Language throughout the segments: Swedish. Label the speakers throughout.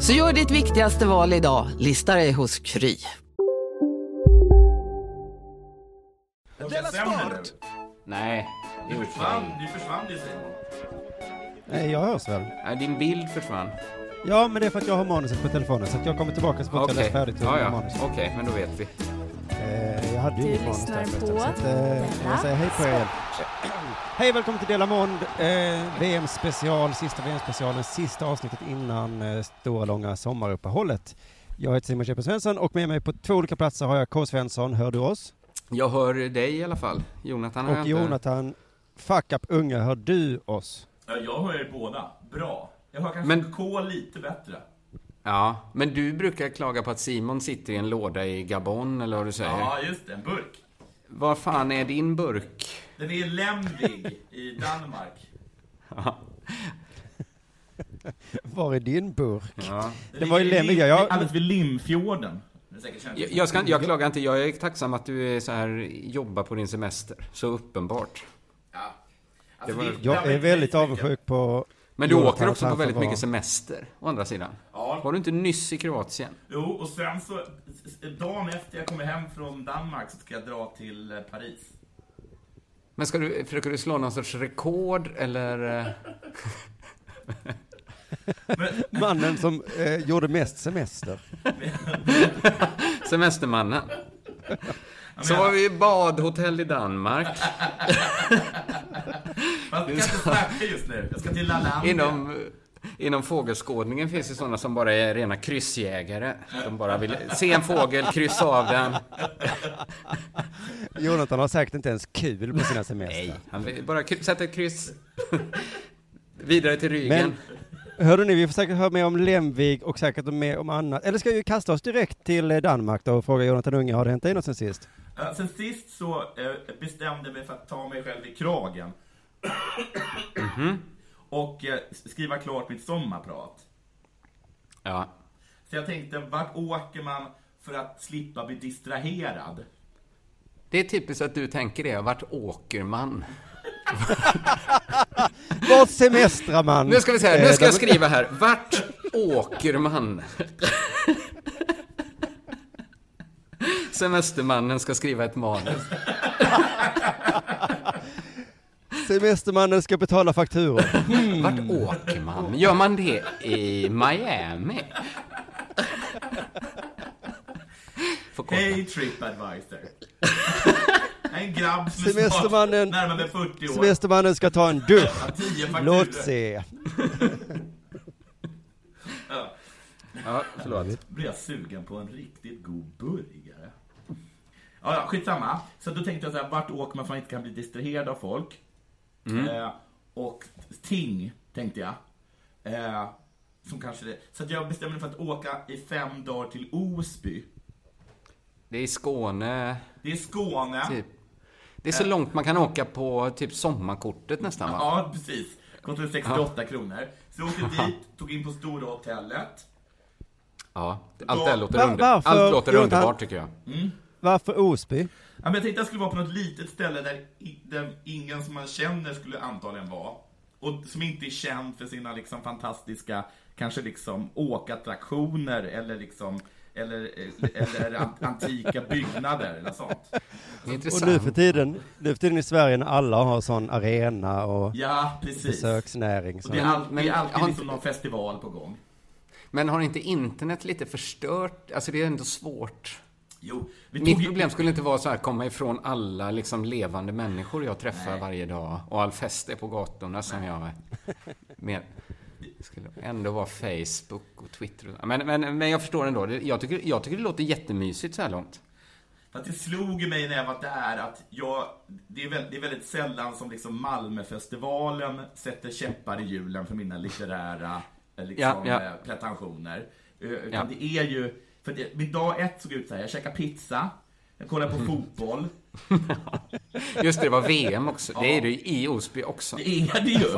Speaker 1: Så gör ditt viktigaste val idag, lista dig hos Kry.
Speaker 2: Nej, det är okej.
Speaker 3: Du försvann ju Simon.
Speaker 4: Nej, jag hörs väl?
Speaker 2: Nej, din bild försvann.
Speaker 4: Ja, men det är för att jag har manuset på telefonen, så att jag kommer tillbaka så fort jag
Speaker 2: Okej,
Speaker 4: läst färdigt
Speaker 2: ja,
Speaker 4: med
Speaker 2: ja.
Speaker 4: manuset.
Speaker 2: Okej, men då vet vi.
Speaker 4: Eh, jag hade ju
Speaker 5: Du
Speaker 4: inget manus där först,
Speaker 5: på
Speaker 4: så att, eh, jag säger hej på er. Hej, välkommen till Dela Mond, eh, VM-special, sista VM-specialen, sista avsnittet innan eh, stora långa sommaruppehållet. Jag heter Simon Köper Svensson och med mig på två olika platser har jag K. Svensson, hör du oss?
Speaker 2: Jag hör dig i alla fall. Jonathan jag
Speaker 4: Och
Speaker 2: inte.
Speaker 4: Jonathan, fuck up unge, hör du oss?
Speaker 3: Ja, jag hör er båda. Bra. Jag hör kanske
Speaker 2: Men-
Speaker 3: K lite bättre.
Speaker 2: Ja, men du brukar klaga på att Simon sitter i en låda i Gabon, eller vad du säger.
Speaker 3: Ja, just det. En burk.
Speaker 2: Vad fan är din burk?
Speaker 3: Den är Lemvig i Danmark.
Speaker 4: Var är din burk?
Speaker 2: Ja.
Speaker 4: Den var lämmig,
Speaker 3: lim-
Speaker 4: jag-
Speaker 3: Alldeles vid Limfjorden.
Speaker 2: Jag, jag, ska, jag klagar inte, jag är tacksam att du är så här, jobbar på din semester. Så uppenbart.
Speaker 3: Ja. Alltså,
Speaker 2: Det var-
Speaker 3: det-
Speaker 4: Jag är väldigt avundsjuk på
Speaker 2: Men du
Speaker 4: Jonathan
Speaker 2: åker också på väldigt
Speaker 4: vara-
Speaker 2: mycket semester, å andra sidan.
Speaker 3: Ja.
Speaker 2: Var du inte nyss i Kroatien?
Speaker 3: Jo, och sen så, dagen efter jag kommer hem från Danmark så ska jag dra till eh, Paris.
Speaker 2: Men ska du, försöker du slå någon sorts rekord, eller? eh?
Speaker 4: mannen som eh, gjorde mest semester.
Speaker 2: Semestermannen. Så var vi i badhotell i Danmark.
Speaker 3: Fast jag kan inte snacka just nu. Jag ska till Lalandia.
Speaker 2: Inom, inom fågelskådningen finns det sådana som bara är rena kryssjägare. De bara vill se en fågel, kryssa av den.
Speaker 4: Jonathan har säkert inte ens kul på sina semestrar.
Speaker 2: Nej, han vill bara sätta ett kryss. Vidare till ryggen.
Speaker 4: Hörde ni, vi får säkert höra mer om Lemvig och säkert mer om annat. Eller ska vi kasta oss direkt till eh, Danmark då och fråga Jonathan Unge, har det hänt dig något sen sist?
Speaker 3: Sen sist så eh, bestämde jag mig för att ta mig själv i kragen. Och eh, skriva klart mitt sommarprat.
Speaker 2: Ja.
Speaker 3: Så jag tänkte, vart åker man för att slippa bli distraherad?
Speaker 2: Det är typiskt att du tänker det. Vart åker man?
Speaker 4: Vart semestrar man?
Speaker 2: Nu ska vi se här.
Speaker 4: Eh,
Speaker 2: Nu ska jag
Speaker 4: där-
Speaker 2: skriva här. Vart åker man? Semestermannen ska skriva ett manus.
Speaker 4: Semestermannen ska betala fakturor.
Speaker 2: Vart åker man? Gör man det i Miami?
Speaker 3: Hej Tripadvisor. en grabb som är
Speaker 4: Semestermannen-
Speaker 3: snart närmare 40 år.
Speaker 4: Semestermannen ska ta en dusch.
Speaker 3: har 10 fakturor.
Speaker 4: Låt se.
Speaker 3: Ja.
Speaker 2: Ja, förlåt.
Speaker 3: blir jag sugen på en riktigt god burgare. Ja, ja, skitsamma. Så då tänkte jag så här, vart åker man för man inte kan bli distraherad av folk? Eh, och ting, tänkte jag. Eh, som kanske det. Så att jag bestämde mig för att åka i fem dagar till Osby.
Speaker 2: Det är i Skåne,
Speaker 3: Det är Skåne.
Speaker 2: typ. Det är så långt man kan åka på typ sommarkortet nästan, va?
Speaker 3: Ja, precis. Kostade 68 kronor. Så jag åkte dit, tog in på Stora hotellet.
Speaker 2: Ja. Allt det låter, under... Allt låter underbart, tycker jag.
Speaker 4: Varför Osby?
Speaker 3: Ja, men jag tänkte att jag skulle vara på något litet ställe där, där ingen som man känner skulle antagligen vara. Och som inte är känd för sina liksom fantastiska, kanske liksom åkattraktioner eller liksom eller, eller an- antika byggnader eller sånt.
Speaker 4: Och nu för tiden, nu för tiden i Sverige när alla har sån arena och
Speaker 3: Ja, precis.
Speaker 4: besöksnäring.
Speaker 3: Och
Speaker 4: Så.
Speaker 3: det är, all,
Speaker 2: Men-
Speaker 3: det är alltid liksom någon festival på gång.
Speaker 2: Men har inte internet lite förstört? Alltså det är ändå svårt.
Speaker 3: Jo,
Speaker 2: Mitt problem skulle inte vara så här, komma ifrån alla liksom levande människor jag träffar
Speaker 3: Nej.
Speaker 2: varje dag och all fest är på gatorna som jag med. Skulle ändå vara Facebook och Twitter. och- Men, men, men jag förstår ändå. Jag tycker, jag tycker det låter jättemysigt så här långt.
Speaker 3: Att det slog mig när jag var där att jag, det, är väldigt, det är väldigt sällan som liksom Malmöfestivalen sätter käppar i hjulen för mina litterära eh, liksom,
Speaker 2: Ja, ja.
Speaker 3: eh, pretensioner. Eh, Utan
Speaker 2: Ja.
Speaker 3: det är ju, för det, min dag ett såg ut så här, jag käkade pizza, jag kollade på fotboll,
Speaker 2: Just det, det var VM också. Det är det i Osby också.
Speaker 3: det är det ju!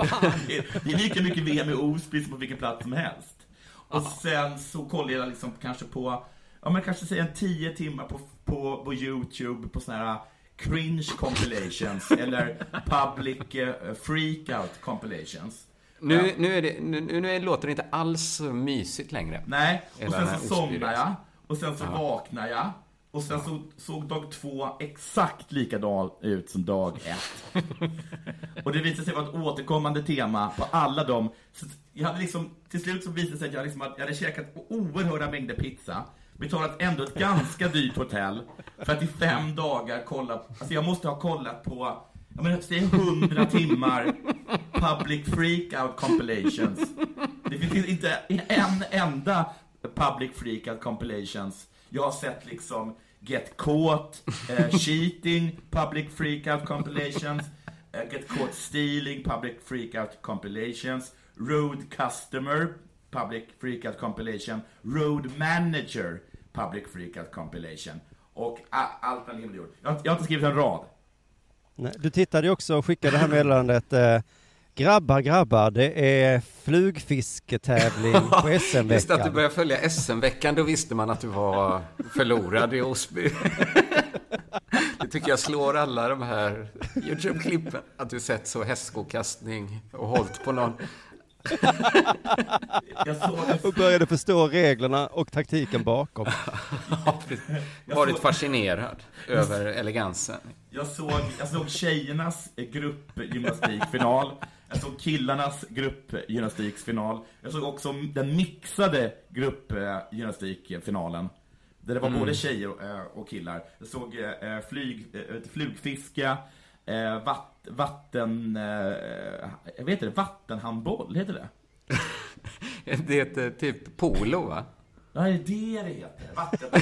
Speaker 3: Det är, lika mycket VM i Osby som på vilken plats som helst. Och sen så kollade jag liksom kanske på, ja men kanske säga en tio timmar på, på, på YouTube på såna här cringe compilations eller public eh, freakout compilations.
Speaker 2: Nu, nu, är det, nu, nu låter det inte alls så mysigt längre.
Speaker 3: Nej, och sen så somnade jag. Och sen så vaknade jag. Och sen så såg dag två exakt likadan ut som dag ett. och det visade sig vara ett återkommande tema på alla dem. Så jag hade liksom, till slut så visade det sig att jag, liksom, hade- jag hade käkat oerhörda mängder pizza. Betalat ändå ett ganska dyrt hotell. För att i fem dagar kolla, alltså jag måste ha kollat på, jag menar, säg hundra timmar public freakout compilations. Det finns inte en enda public freakout compilations. Jag har sett liksom Get Caught, eh, Cheating, Public Freakout Compilations, eh, Get Caught Stealing, Public Freakout Compilations, Road Customer, Public Freakout Compilation, Road Manager, Public Freakout Compilation. Och allt mellan himmel och jord. Jag, jag har inte skrivit en rad.
Speaker 4: Nej, Du tittade ju också och skickade det här meddelandet. Eh, grabbar, grabbar, det är flugfisketävling på
Speaker 2: Just att du
Speaker 4: SM-veckan.
Speaker 2: började följa SM-veckan, då visste man att du var förlorad i Osby. Det tycker jag slår alla de här YouTube-klippen. Att du sett så hästskokastning och hållit på någon.
Speaker 3: Jag såg, jag,
Speaker 4: Och började förstå reglerna och taktiken bakom.
Speaker 2: Varit fascinerad över elegansen.
Speaker 3: Jag såg, jag såg tjejernas gruppgymnastikfinal. Jag såg killarnas gruppgymnastikfinal. Jag såg också den mixade gruppgymnastikfinalen. Där det var både tjejer eh, och killar. Jag såg eh, flyg, eh, flugfiska, eh, vatt, vatten... Eh, jag vet inte, vattenhandboll, heter det?
Speaker 2: Det heter typ polo, va?
Speaker 3: Ja, det är det det heter. Vatten...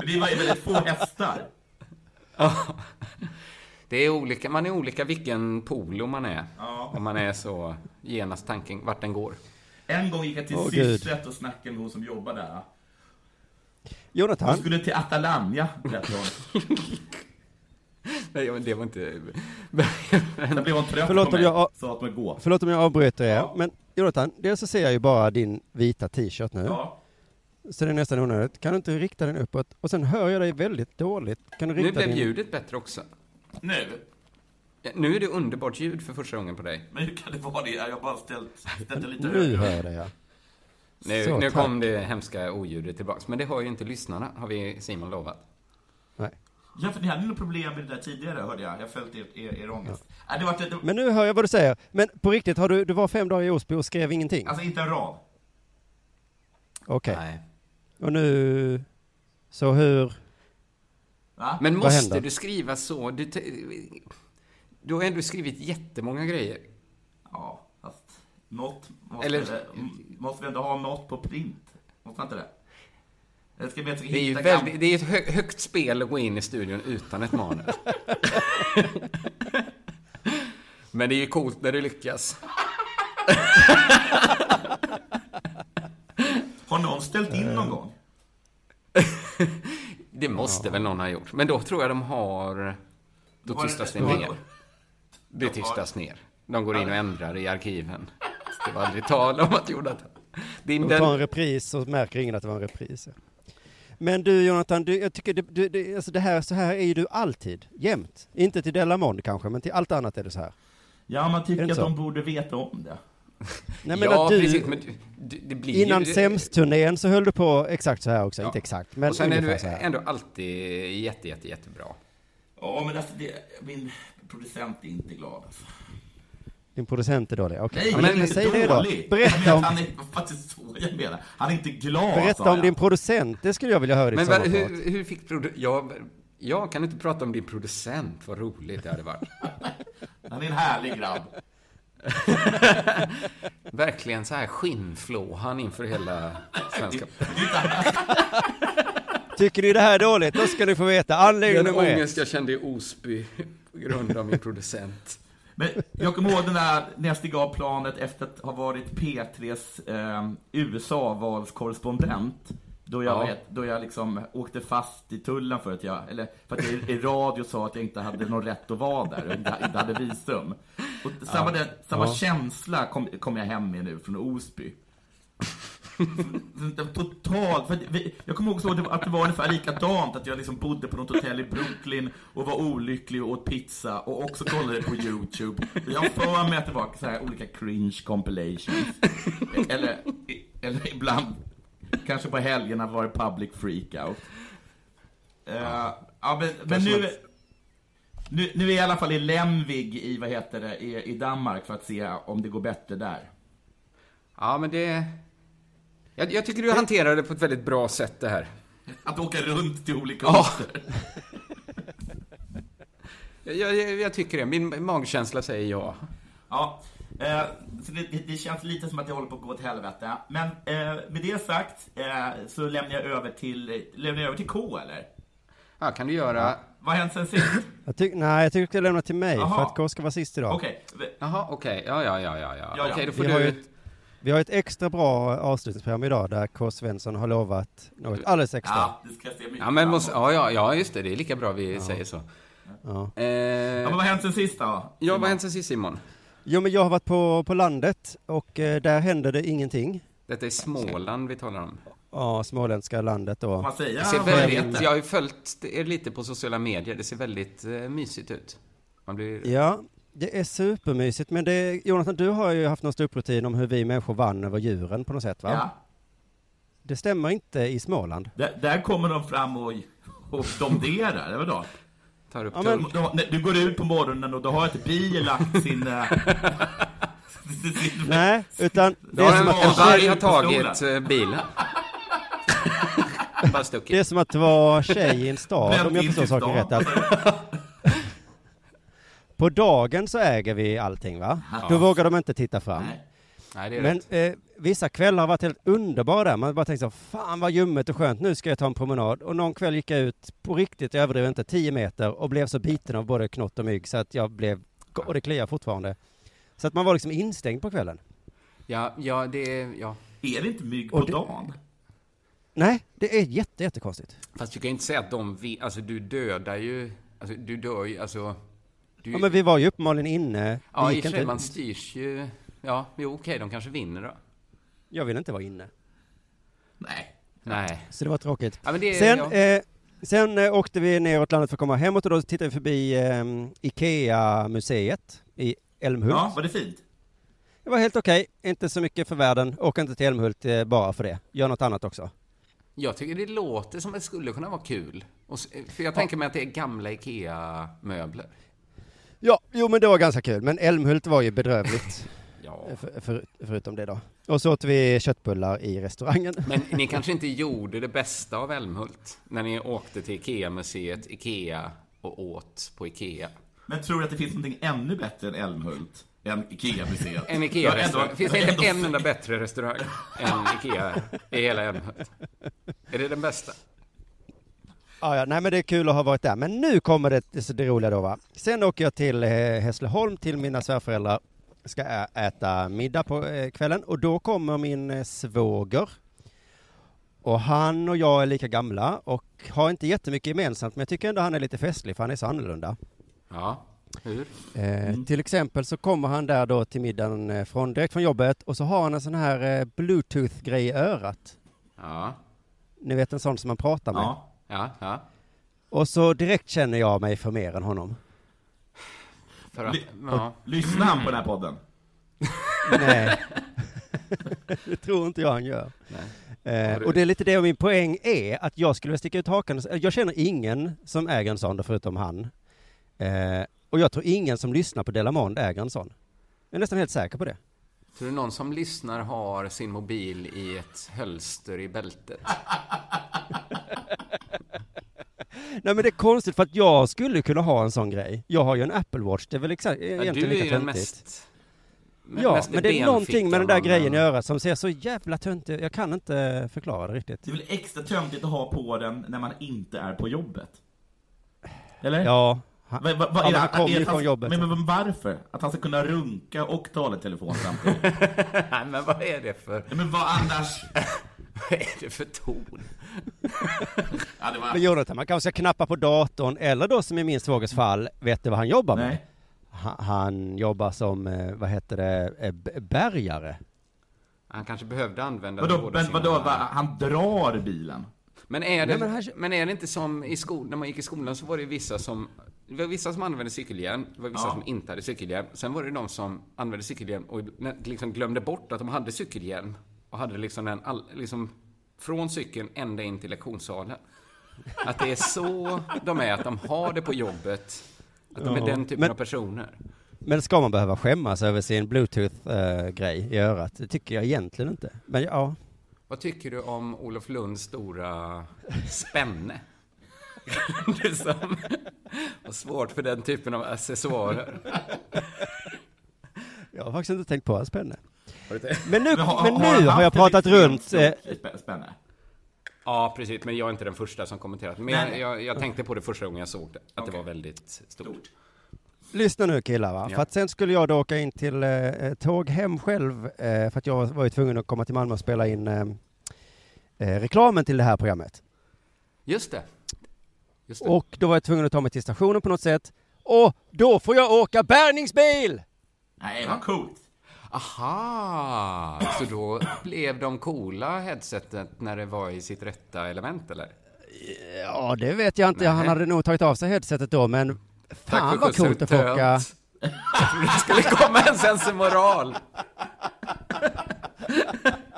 Speaker 3: Men det var ju väldigt få hästar.
Speaker 2: Det är olika, man är olika vilken polo man är.
Speaker 3: Ja.
Speaker 2: Om man är så genast tanken vart den går.
Speaker 3: En gång gick jag till
Speaker 4: Gud.
Speaker 3: Sysret och snackade med hon som jobbar där. Hon
Speaker 4: Jonathan,
Speaker 3: skulle till Atalanya, berättade hon.
Speaker 2: Nej, men det var inte...
Speaker 3: Sen blev hon trött
Speaker 4: Förlåt
Speaker 3: på
Speaker 4: om
Speaker 3: mig.
Speaker 4: jag-
Speaker 3: Sa att man gå.
Speaker 4: förlåt om jag avbryter er,
Speaker 3: Ja.
Speaker 4: men Jonathan, dels så ser jag ju bara din vita t-shirt nu,
Speaker 3: Ja.
Speaker 4: så det är nästan onödigt. Kan du inte rikta den uppåt? Och sen hör jag dig väldigt dåligt. Kan du
Speaker 2: Nu
Speaker 4: rikta
Speaker 2: blev
Speaker 4: din...
Speaker 2: ljudet bättre också.
Speaker 3: Nu?
Speaker 2: Ja, Nu är det underbart ljud för första gången på dig.
Speaker 3: Men hur kan det vara det? Jag har bara ställt, ställt det lite
Speaker 4: Nu
Speaker 3: högre.
Speaker 4: hör jag dig, ja.
Speaker 2: Nu,
Speaker 4: Så,
Speaker 2: nu kom det hemska oljudet tillbaks. Men det har ju inte lyssnarna, har vi Simon lovat.
Speaker 4: Nej.
Speaker 3: Ja, för ni hade nog problem med det där tidigare, hörde jag. Jag följde er, er, er ångest. Nej, det var det,
Speaker 4: Men nu hör jag vad du säger. Men på riktigt, har du, du var fem dagar i Osby och skrev ingenting?
Speaker 3: Alltså inte en rad.
Speaker 4: Okej.
Speaker 2: Nej.
Speaker 4: Och nu... Så hur...
Speaker 3: Va?
Speaker 2: Men
Speaker 4: Vad
Speaker 2: måste
Speaker 4: händer?
Speaker 2: du skriva så? Du, du har ändå skrivit jättemånga grejer.
Speaker 3: Ja, fast något måste,
Speaker 2: Eller-
Speaker 3: det, måste vi ändå ha något på print? Måste man inte det? Eller ska vi inte
Speaker 2: Det är ju väldigt, det är ett hö, högt spel att gå in i studion utan ett manus. Men det är ju coolt när du lyckas.
Speaker 3: Har någon ställt in någon gång?
Speaker 2: Det måste väl någon ha gjort. Men då tror jag de har... Då
Speaker 3: det-
Speaker 2: tystas det
Speaker 3: var-
Speaker 2: ner. Det tystas ner. De går in och ändrar i arkiven. Det var aldrig tal om att Jonathan... Din,
Speaker 4: De tar en repris så märker ingen att det var en repris. ja. Men du Jonathan, du, jag tycker det, du, det, alltså det här, så här är ju du alltid, jämt. Inte till Delamond kanske, men till allt annat är det så här.
Speaker 3: Ja, man tycker att
Speaker 4: så?
Speaker 3: de borde veta om det.
Speaker 4: Nej, men
Speaker 2: ja,
Speaker 4: att du,
Speaker 2: precis. Men du, du, det blir
Speaker 4: innan
Speaker 2: ju...
Speaker 4: Sämst-turnén så höll du på exakt så här också,
Speaker 2: Ja.
Speaker 4: inte exakt, men
Speaker 2: och sen är du ändå alltid jätte, jätte, jättebra.
Speaker 3: Ja, men alltså det, min producent är inte glad alltså.
Speaker 4: Din producent är dålig, okej.
Speaker 3: Nej, men,
Speaker 4: men,
Speaker 3: han är
Speaker 4: säg
Speaker 3: inte
Speaker 4: det då.
Speaker 3: dålig. Jag
Speaker 4: Berätta om,
Speaker 3: Han är faktiskt så jag menar. Han är inte glad,
Speaker 4: berätta om
Speaker 3: jag.
Speaker 4: din producent, det skulle jag vilja höra i ditt
Speaker 2: Men hur, hur fick produ... Jag, jag kan inte prata om din producent. Vad roligt det hade varit.
Speaker 3: Han är en härlig grabb.
Speaker 2: Verkligen så här skinnflåhan inför hela svenska...
Speaker 4: Tycker ni det här är dåligt, då ska ni få veta. Anledning
Speaker 2: Den
Speaker 4: nummer ett.
Speaker 2: ångest jag kände i Osby på grund av min producent.
Speaker 3: Men jag kommer ihåg den där, när jag steg av planet efter att ha varit P3s eh, USA-valskorrespondent. Då jag,
Speaker 2: Ja.
Speaker 3: vet, då jag liksom åkte fast i tullen för att jag, eller för att jag i, radio sa att jag inte hade någon rätt att vara där och inte, inte hade visum. Och samma, den, samma
Speaker 4: Ja.
Speaker 3: känsla kom, kom jag hem med nu från Osby. Totalt, för att vi, jag kommer också ihåg att det- att det var ungefär likadant, att jag liksom bodde på något hotell i Brooklyn och var olycklig och åt pizza och också kollade på YouTube. Jag för mig att det var så här olika cringe compilations. Eller, eller ibland, kanske på helgerna var det public freakout. Uh, ja, men, men nu, nu, nu är jag i alla fall i Lemvig i, vad heter det, i, i Danmark för att se om det går bättre där.
Speaker 2: Ja, men det... Jag, jag tycker du hanterar det på ett väldigt bra sätt det här.
Speaker 3: Att åka runt till olika
Speaker 2: Ja.
Speaker 3: orter.
Speaker 2: Jag, jag, jag tycker det. Min magkänsla säger ja.
Speaker 3: Ja, eh, så det, det- känns lite som att jag håller på att gå åt helvete. Men eh, med det sagt eh, så lämnar jag över till, lämnar jag över till K, eller?
Speaker 2: Ja, kan du göra...
Speaker 3: Vad har hänt sen sist?
Speaker 4: Jag tyck, nej, jag tycker du ska lämna till mig,
Speaker 3: Jaha.
Speaker 4: för att K ska vara sist idag.
Speaker 3: Okej.
Speaker 2: Jaha, okej. Ja, ja, ja, ja, ja.
Speaker 3: Ja, ja.
Speaker 2: Okej, då får
Speaker 4: Vi
Speaker 2: du...
Speaker 4: ett, vi har ett extra bra avslutningsprogram idag, där K. Svensson har lovat något alldeles extra.
Speaker 3: Ja, det ska jag se mycket
Speaker 2: Ja, men måste... ja, ja, ja, just det. Det är lika bra vi säger så.
Speaker 4: Ja.
Speaker 2: Eh,
Speaker 3: Ja, men vad har hänt sen sist då?
Speaker 2: ja, vad har hänt sen sist, Simon?
Speaker 4: Jo, men jag har varit på, på landet och eh, där händer det ingenting.
Speaker 2: Detta är Småland vi talar om.
Speaker 4: Ja, småländska landet då.
Speaker 3: vad jag
Speaker 2: väldigt, jag har ju följt er lite på sociala medier. Det ser väldigt eh, mysigt ut. Man blir...
Speaker 4: Ja, det är supermysigt, men det, Jonathan, du har ju haft någon ståupprutin om hur vi människor vann över djuren på något sätt, va?
Speaker 3: Ja.
Speaker 4: Det stämmer inte i Småland.
Speaker 3: Där, där kommer de fram och, och domderar, eller vadå?
Speaker 2: Tar upp
Speaker 4: Ja, men-
Speaker 3: Du, du, du går ut på morgonen och då har ett bi lagt sin... eh, sin
Speaker 4: Nej, utan det är som att,
Speaker 2: en varg har tagit eh, bilen.
Speaker 4: Det är som att vara tjej i en stad, om jag förstår saken rätt. Att på dagen så äger vi allting, va? Då vågar de inte titta fram.
Speaker 3: Nej.
Speaker 2: Nej, det är
Speaker 4: Men eh, vissa kvällar har varit helt underbara. Man bara tänkt så, fan vad ljummet och skönt, nu ska jag ta en promenad. Och någon kväll gick jag ut på riktigt, jag överdriver inte, 10 meter och blev så biten av både knott och mygg så att jag blev, och det kliar fortfarande. Så att man var liksom instängd på kvällen.
Speaker 2: Ja, ja, det är... Ja.
Speaker 3: Är det inte mygg på
Speaker 4: det-
Speaker 3: dagen?
Speaker 4: Nej, det är jätte, jättekonstigt.
Speaker 2: Fast du kan inte säga att de... Alltså, du dödar ju... Alltså, du dör ju... Alltså... Du,
Speaker 4: Ja, men vi var ju uppenbarligen inne.
Speaker 2: ja, i och för sig,
Speaker 4: inte,
Speaker 2: man styrs ju... Ja, jo, okej, de kanske vinner då.
Speaker 4: jag ville inte vara inne.
Speaker 3: Nej.
Speaker 2: Nej.
Speaker 4: Så det var tråkigt.
Speaker 2: Ja, men det.
Speaker 4: Sen,
Speaker 2: ja.
Speaker 4: eh, sen eh, åkte vi neråt landet för att komma hemåt och då tittade vi förbi eh, Ikea-museet i Älmhult.
Speaker 3: Ja, var det fint?
Speaker 4: Det var helt okej, inte så mycket för världen. Åk inte till Älmhult eh, bara för det. Gör något annat också.
Speaker 2: Jag tycker det låter som att det skulle kunna vara kul. Och, s- för jag tänker mig att det är gamla IKEA-möbler.
Speaker 4: Ja, jo men det var ganska kul. Men Älmhult var ju bedrövligt,
Speaker 2: Ja.
Speaker 4: för, för, förutom det då. Och så åt vi köttbullar i restaurangen.
Speaker 2: Men ni kanske inte gjorde det bästa av Älmhult när ni åkte till IKEA-museet, IKEA och åt på IKEA.
Speaker 3: Men tror du att det finns någonting ännu bättre än Älmhult? Än Ikea-museet?
Speaker 2: En IKEA-restaurang. Finns det inte en enda bättre restaurang än IKEA i hela Älmhult? Är det den bästa?
Speaker 4: Ja, ja, nej men det är kul att ha varit där. Men nu kommer det, det, roliga då va. Sen åker jag till eh, Hässleholm till mina svärföräldrar. Ska äta middag på eh, kvällen och då kommer min eh, svåger. Och han och jag är lika gamla och har inte jättemycket gemensamt men jag tycker ändå han är lite festlig för han är så annorlunda.
Speaker 2: Ja. Hur?
Speaker 4: Eh, Till exempel så kommer han där då till middagen från, direkt från jobbet och så har han en sån här eh, bluetooth-grej i örat.
Speaker 2: Ja.
Speaker 4: Ni vet en sån som man pratar med.
Speaker 3: Ja.
Speaker 2: Ja, ja.
Speaker 4: Och så direkt känner jag mig för mer än honom.
Speaker 2: För att,
Speaker 3: Ly-
Speaker 2: ja.
Speaker 3: Lyssnar han på den här podden?
Speaker 4: Nej. det tror inte jag han gör. Eh, och det är lite det min poäng är, att jag skulle vilja sticka ut hakan. Jag känner ingen som äger en sån förutom han. Eh, och jag tror ingen som lyssnar på Delamond äger en sån. Jag är nästan helt säker på det.
Speaker 2: Tror du någon som lyssnar har sin mobil i ett hölster i bältet?
Speaker 4: Nej men det är konstigt för att jag skulle kunna ha en sån grej. Jag har ju en Apple Watch, det är väl exakt,
Speaker 2: Ja,
Speaker 4: egentligen
Speaker 2: du är
Speaker 4: lika
Speaker 2: ju den
Speaker 4: töntigt.
Speaker 2: mest... me-
Speaker 4: Ja,
Speaker 2: mest
Speaker 4: men det är någonting med den där grejen i
Speaker 2: man-
Speaker 4: örat som ser så jävla töntigt Jag kan inte förklara det riktigt.
Speaker 3: Det är väl extra töntigt att ha på den när man inte är på jobbet? Eller?
Speaker 4: Ja, han,
Speaker 3: Va, va, va,
Speaker 4: ja,
Speaker 3: är
Speaker 4: men
Speaker 3: det-
Speaker 4: han kommer
Speaker 3: är
Speaker 4: ju från
Speaker 3: han-
Speaker 4: jobbet.
Speaker 3: Men, men varför? Att han ska kunna runka och tala i telefon samtidigt?
Speaker 2: Nej, men vad är det för...
Speaker 3: Men vad annars?
Speaker 2: Vad är det för ton?
Speaker 3: Ja, det var...
Speaker 4: Men Jonathan, man kanske ska knappa på datorn, eller då som i min svågers fall, vet du vad han jobbar med?
Speaker 3: Nej.
Speaker 4: Han, han jobbar som, eh, vad heter det, eh, bärgare.
Speaker 2: Han kanske behövde använda
Speaker 3: Vadå,
Speaker 2: båda
Speaker 3: men
Speaker 2: sina-
Speaker 3: vadå, va, han drar bilen?
Speaker 2: Men är, det,
Speaker 4: Nej, men
Speaker 2: men,
Speaker 4: här-
Speaker 2: är det inte som i skolan, när man gick i skolan så var det vissa som, det var vissa som använde cykelhjälm, det var vissa
Speaker 3: Ja.
Speaker 2: som inte hade cykelhjälm. Sen var det de som använde cykelhjälm och liksom glömde bort att de hade cykelhjälm. Och hade liksom den, all, liksom, från cykeln ända in till lektionssalen. Att det är så de är, att de har det på jobbet. Att de är
Speaker 4: Ja.
Speaker 2: den typen
Speaker 4: Men-
Speaker 2: av personer.
Speaker 4: Men ska man behöva skämmas över sin bluetooth-grej i örat? Det tycker jag egentligen inte. Men ja,
Speaker 2: Vad tycker du om Olof Lunds stora spänne? du som har svårt för den typen av accessoarer.
Speaker 4: jag har faktiskt inte tänkt på hans
Speaker 2: det?
Speaker 4: Men nu,
Speaker 3: Men har-
Speaker 4: men nu har jag pratat runt.
Speaker 3: stort
Speaker 4: Eh,
Speaker 3: Spänne?
Speaker 2: Ja, precis. Men jag är inte den första som kommenterat. Men
Speaker 3: Nej,
Speaker 2: jag,
Speaker 3: nej.
Speaker 2: jag, jag tänkte på det första gången jag såg det. Att det
Speaker 3: Okej.
Speaker 2: var väldigt stort.
Speaker 3: Stort.
Speaker 4: lyssna nu killar va.
Speaker 2: Ja.
Speaker 4: För att sen skulle jag då åka in till eh, tåg hem själv. Eh, för att jag var ju tvungen att komma till Malmö och spela in eh, eh, reklamen till det här programmet.
Speaker 2: Just det. Just det.
Speaker 4: Och då var jag tvungen att ta mig till stationen på något sätt. Och då får jag åka bärgningsbil!
Speaker 3: Nej, vad coolt.
Speaker 2: Aha! Så då blev de coola headsetet när det var i sitt rätta element, eller?
Speaker 4: Ja, det vet jag inte. Han
Speaker 2: Nej.
Speaker 4: hade nog tagit av sig headsetet då, men fan vad coolt att få åka.
Speaker 2: Jag trodde det skulle komma en sensomoral.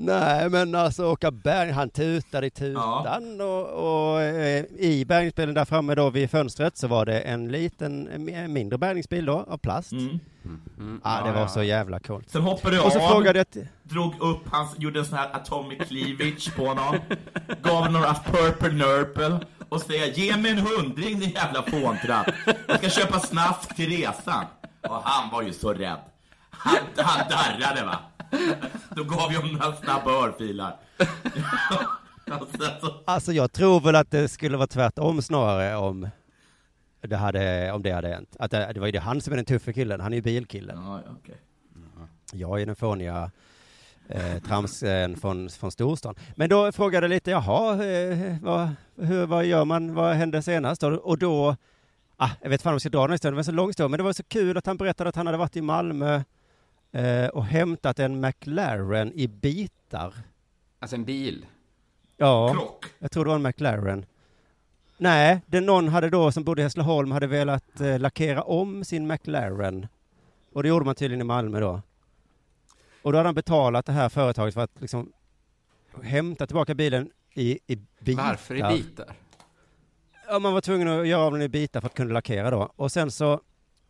Speaker 4: Nej, men alltså åka berg, han tutade i tutan och, och eh, i bärgningsbilen där framme då vid fönstret så var det en liten, en mindre bärgningsbil då av plast.
Speaker 3: Mm.
Speaker 4: Ja, det
Speaker 2: Ja,
Speaker 4: var
Speaker 2: ja.
Speaker 4: så jävla coolt.
Speaker 3: Sen hoppade
Speaker 4: Och så
Speaker 3: av,
Speaker 4: frågade jag
Speaker 3: drog upp hans, gjorde en sån här atomic cleavage på honom, gav några purple nurple och säger ge mig en hundring din jävla fåntratt. Jag ska köpa snask till resan. Och han var ju så rädd. Han, han darrade va. Då gav jag några snabba örfilar.
Speaker 4: Alltså jag tror väl att det skulle vara tvärtom snarare om det hade, om det hade hänt. Att det, det var ju det han som är den tuffa killen, han är ju bilkillen.
Speaker 3: Ja, ja, okej.
Speaker 4: Jag är den fåniga eh, tramsen från, från storstan. Men då frågade jag lite, jaha, eh, vad, hur, vad gör man, vad hände senast? Och, då, ah, jag vet fan om jag ska dra den här historien, det var så lång historia, men det var så kul att han berättade att han hade varit i Malmö och hämtat en McLaren i bitar.
Speaker 2: Alltså en bil.
Speaker 4: Ja,
Speaker 3: Krock.
Speaker 4: jag tror det var en McLaren. Nej, det någon hade då som bodde i Hässleholm hade velat eh, lackera om sin McLaren. Och det gjorde man tydligen i Malmö då. Och då hade han betalat det här företaget för att liksom hämta tillbaka bilen i, i bitar.
Speaker 2: Varför i bitar?
Speaker 4: Ja, man var tvungen att göra av den i bitar för att kunna lackera då. Och sen så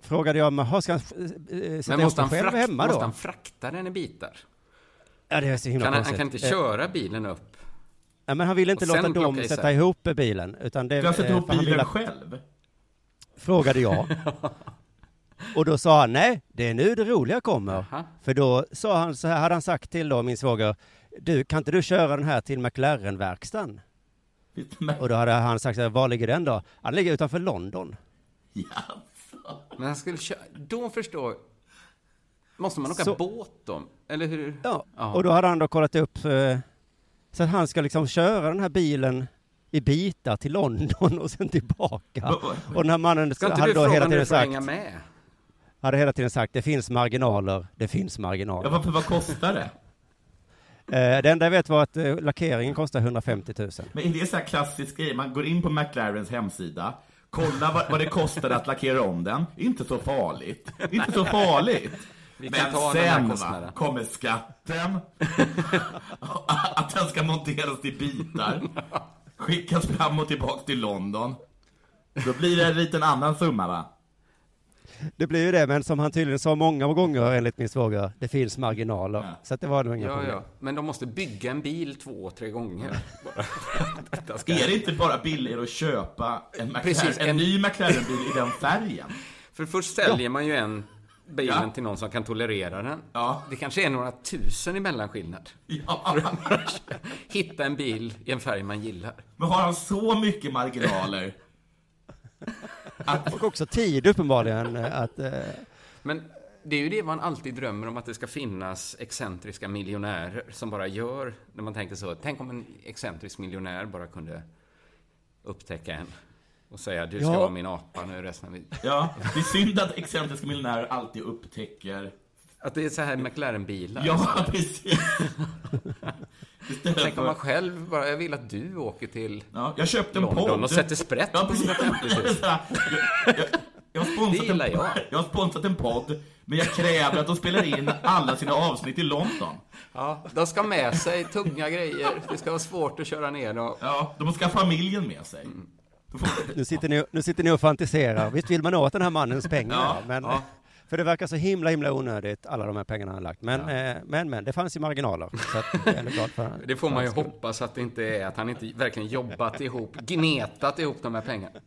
Speaker 4: frågade jag, men har ska han eh, eh, sätta ihop
Speaker 2: måste
Speaker 4: den
Speaker 2: han,
Speaker 4: själv hemma
Speaker 2: måste
Speaker 4: då?
Speaker 2: han frakta den i bitar?
Speaker 4: Ja, det är så himla
Speaker 2: Kan han, han kan inte köra bilen upp?
Speaker 4: Ja, men han ville inte låta dem
Speaker 2: isär?
Speaker 4: sätta ihop bilen, utan det...
Speaker 3: Ska han sätta
Speaker 4: eh,
Speaker 3: ihop bilen själv?
Speaker 4: Frågade jag. Och då sa han, nej, det är nu det roliga kommer.
Speaker 2: Jaha.
Speaker 4: För då sa han, så här hade han sagt till då min svåger, du, kan inte du köra den här till McLaren-verkstan? Och då hade han sagt, var ligger den då? Han ligger utanför London.
Speaker 3: Jaså?
Speaker 2: Men han skulle köra... Då förstår... Måste man åka
Speaker 4: Så-
Speaker 2: båt då? Eller hur?
Speaker 4: Ja,
Speaker 2: Ja.
Speaker 4: och då hade han då kollat upp, eh, så att han ska liksom köra den här bilen i bitar till London och sen tillbaka. Och den här mannen
Speaker 2: Ska
Speaker 4: hade då hela tiden sagt,
Speaker 2: hänga med?
Speaker 4: hade hela tiden sagt, det finns marginaler, det finns
Speaker 3: Ja,
Speaker 4: marginaler.
Speaker 3: varför, vad kostar det?
Speaker 4: Eh, det enda jag vet var att eh, lackeringen kostar 150 000.
Speaker 3: Men är det så här klassisk grej? Man går in på McLarens hemsida, kollar vad, vad det kostar att lackera om den. Inte så farligt. Inte så farligt.
Speaker 2: Vi kan
Speaker 3: Men
Speaker 2: ta den här
Speaker 3: sen va,
Speaker 2: kostnaden.
Speaker 3: kommer skatten, att den ska monteras i bitar, skickas fram och tillbaka till London. Då blir det en liten annan summa va?
Speaker 4: Det blir ju det, men som han tydligen sa många gånger enligt min svåger, det finns marginaler.
Speaker 3: Ja.
Speaker 4: Så att det var nog inga
Speaker 2: Ja,
Speaker 4: problem.
Speaker 2: ja. Men de måste bygga en bil två, tre gånger. Ska...
Speaker 3: Är det inte bara billigare att köpa en, McLaren,
Speaker 2: Precis,
Speaker 3: en
Speaker 2: en-
Speaker 3: ny McLaren-bil i den färgen?
Speaker 2: För först säljer man ju en bilen
Speaker 3: Ja.
Speaker 2: till någon som kan tolerera den.
Speaker 3: Ja.
Speaker 2: Det kanske är några tusen i mellanskillnad.
Speaker 3: Ja.
Speaker 2: Hitta en bil i en färg man gillar.
Speaker 3: Men har han så mycket marginaler? Att,
Speaker 4: Och också tid uppenbarligen eh, att... Eh,
Speaker 2: Men det är ju det man alltid drömmer om, att det ska finnas excentriska miljonärer som bara gör, när man tänker så, tänk om en excentrisk miljonär bara kunde upptäcka en och säga du ska
Speaker 4: Ja.
Speaker 2: vara min apa nu resten av livet.
Speaker 3: ja, det är synd att excentriska miljonärer alltid upptäcker...
Speaker 2: Att det är så här McLaren-bilar.
Speaker 3: Ja, precis. Istället
Speaker 2: Tänk om man själv bara, jag vill att du åker till
Speaker 3: Ja, jag köpte en
Speaker 2: London
Speaker 3: podd.
Speaker 2: och sätter sprätt
Speaker 3: Ja,
Speaker 2: på. 150 000.
Speaker 3: Jag, jag, jag, har sponsrat en,
Speaker 2: jag.
Speaker 3: jag har sponsrat en podd, men jag kräver att de spelar in alla sina avsnitt i London.
Speaker 2: Ja, de ska med sig tunga grejer. Det ska vara svårt att köra ner dem.
Speaker 3: Ja, de ska ha familjen med sig. Får-
Speaker 4: nu, sitter ni, nu sitter ni och fantiserar. Visst vill man åt den här mannens pengar,
Speaker 3: Ja,
Speaker 4: men...
Speaker 2: ja.
Speaker 4: För det verkar så himla, himla onödigt, alla de här pengarna han lagt. Men, eh, men, men, det fanns ju marginaler. Så att jag är glad för
Speaker 2: Det får man ju hoppas att det inte är att han inte verkligen jobbat ihop, gnetat ihop de här pengarna.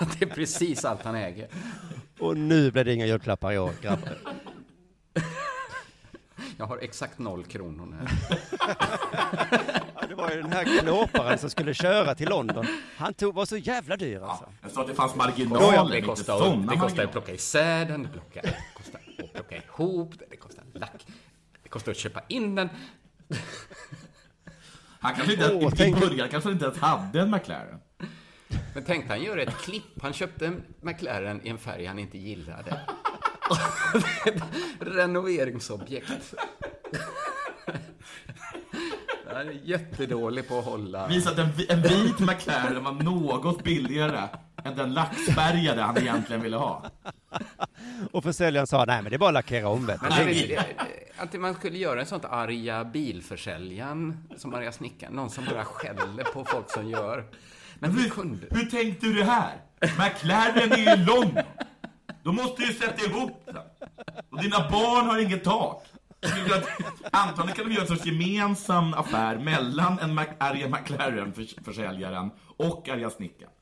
Speaker 2: Att det är precis allt han äger.
Speaker 4: Och nu blir det inga julklappar i år, grabbar.
Speaker 2: Jag har exakt noll kronor nu.
Speaker 4: Ja, det var ju den här klåparen som skulle köra till London. Han tog, var så jävla dyr alltså.
Speaker 3: Jag sa att det fanns marginaler,
Speaker 2: Det
Speaker 3: inte
Speaker 2: kostar,
Speaker 3: sådana
Speaker 2: det kostar att plocka isär den, det kostar att plocka ihop den, det kostar lack, det kostar att köpa in den.
Speaker 3: Han kanske inte,
Speaker 4: Åh,
Speaker 3: i,
Speaker 4: tänk-
Speaker 3: början kanske inte ens hade en McLaren.
Speaker 2: Men tänk han gör ett klipp. Han köpte en McLaren i en färg han inte gillade. Ett Renoveringsobjekt. Han är jättedålig på att hålla...
Speaker 3: Visa att en, en vit McLaren var något billigare än den laxfärgade han egentligen ville ha.
Speaker 4: Och försäljaren sa, nej men det är bara att lackera om vet du.
Speaker 2: Att man skulle göra en sånt arga bilförsäljaren som arga snickaren. Någon som bara skäller på folk som gör. Men hur kunde...
Speaker 3: Hur tänkte du det här? McLaren är i London. Då måste du ju sätta ihop den. Och dina barn har inget tak. Antagligen kan de göra en sorts gemensam affär mellan en Mac- arga McLaren-försäljaren och arga snickaren.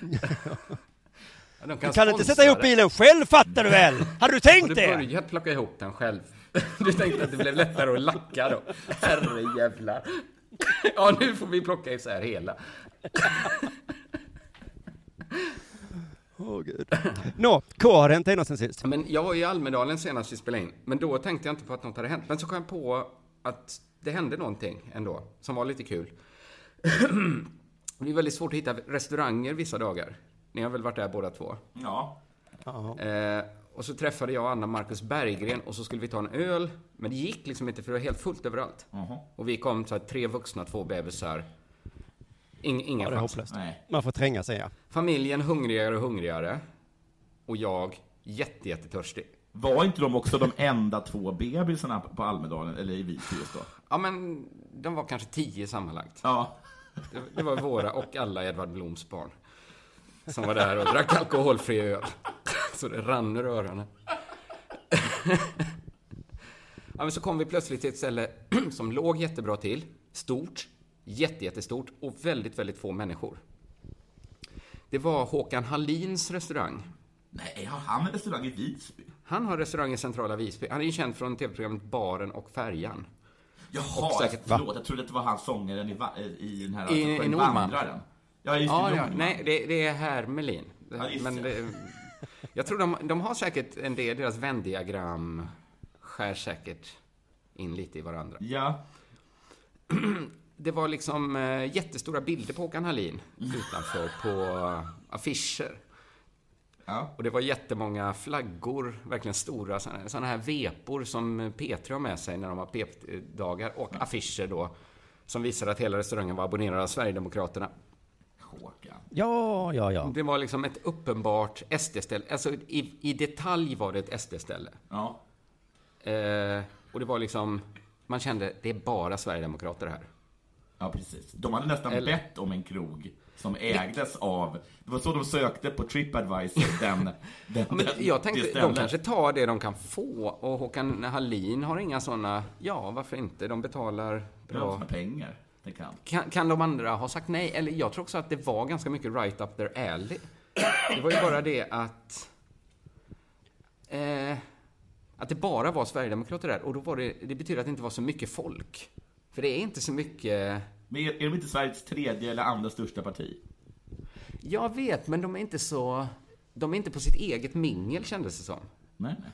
Speaker 2: Ja, de
Speaker 4: Du kan inte sätta ihop bilen själv fattar du väl? Hade du
Speaker 2: Har
Speaker 4: tänkt
Speaker 2: du
Speaker 4: det?
Speaker 2: börjat plocka ihop den själv? Du tänkte att det blev lättare att lacka då? Herre jävlar. Ja, nu får vi plocka isär hela.
Speaker 4: Åh gud. Nå, K har hänt dig något sen sist?
Speaker 2: Men jag var i Almedalen senast vi spelade in, men då tänkte jag inte på att något hade hänt. Men så kom jag på att det hände någonting ändå, som var lite kul. Det är väldigt svårt att hitta restauranger vissa dagar. Ni har väl varit där båda två?
Speaker 3: Ja.
Speaker 2: Eh, och så träffade jag och Anna Marcus Berggren och så skulle vi ta en öl. Men det gick liksom inte för det var helt fullt överallt. Och vi kom så här, tre vuxna, två bebisar. Ing, inga
Speaker 4: Ja, det är hopplöst.
Speaker 3: Nej.
Speaker 4: Man får tränga sig ja.
Speaker 2: Familjen hungrigare och hungrigare. Och jag jätte, jättetörstig.
Speaker 3: Var inte de också de enda två bebisarna på Almedalen, eller i Visby just då?
Speaker 2: Ja, men de var kanske tio sammanlagt.
Speaker 3: Ja.
Speaker 2: Det, det var våra och alla Edvard Bloms barn. Som var där och drack alkoholfri öl. Så det rann ur öronen. Ja, men så kom vi plötsligt till ett ställe som låg jättebra till. Stort, jätte, jättestort och väldigt, väldigt få människor. Det var Håkan Hallins restaurang.
Speaker 3: Nej, har han en restaurang i Visby?
Speaker 2: Han har restaurang i centrala Visby. Han är ju känd från tv-programmet Baren och Färjan.
Speaker 3: Jaha,
Speaker 2: Och säkert-
Speaker 3: förlåt. Jag trodde att det var han sångaren i, va- i den här
Speaker 2: I- i
Speaker 3: sjön
Speaker 2: Nordman.
Speaker 3: Vandraren. Ja, just
Speaker 2: Ja,
Speaker 3: det.
Speaker 2: ja, nej, det, det är herr Melin.
Speaker 3: Ja, just
Speaker 2: Men
Speaker 3: det,
Speaker 2: jag tror de, de har säkert en del, deras vändiagram skär säkert in lite i varandra.
Speaker 3: Ja.
Speaker 2: Det var liksom eh, jättestora bilder på Håkan Hallin utanför på eh, affischer.
Speaker 3: Ja.
Speaker 2: Och det var jättemånga flaggor, verkligen stora sådana, här vepor som P3 har med sig när de har pep-dagar och affischer då som visar att hela restaurangen var abonnerad av Sverigedemokraterna.
Speaker 3: Håkan.
Speaker 4: Ja, ja, ja.
Speaker 2: Det var liksom ett uppenbart SD-ställe. Alltså i, i detalj var det ett SD-ställe.
Speaker 3: Ja.
Speaker 2: Eh, och det var liksom, man kände, det är bara Sverigedemokrater här.
Speaker 3: Ja, precis. De hade nästan
Speaker 2: Eller-
Speaker 3: bett om en krog som ägdes av... Det var så de sökte på Tripadvisor, den, den,
Speaker 2: Men
Speaker 3: den,
Speaker 2: jag
Speaker 3: det
Speaker 2: tänkte, de kanske tar det de kan få och Håkan Hallin har inga sådana, ja varför inte, de betalar
Speaker 3: Bra. Med pengar. Kan.
Speaker 2: Kan, kan de andra ha sagt nej? Eller jag tror också att det var ganska mycket right up their alley. Det var ju bara det att... Eh, att det bara var Sverigedemokrater där. Och då var det, det betyder att det inte var så mycket folk. För det är inte så mycket...
Speaker 3: Men är, är de inte Sveriges tredje eller andra största parti?
Speaker 2: Jag vet, men de är inte så... De är inte på sitt eget mingel, kändes det som.
Speaker 3: Nej, nej.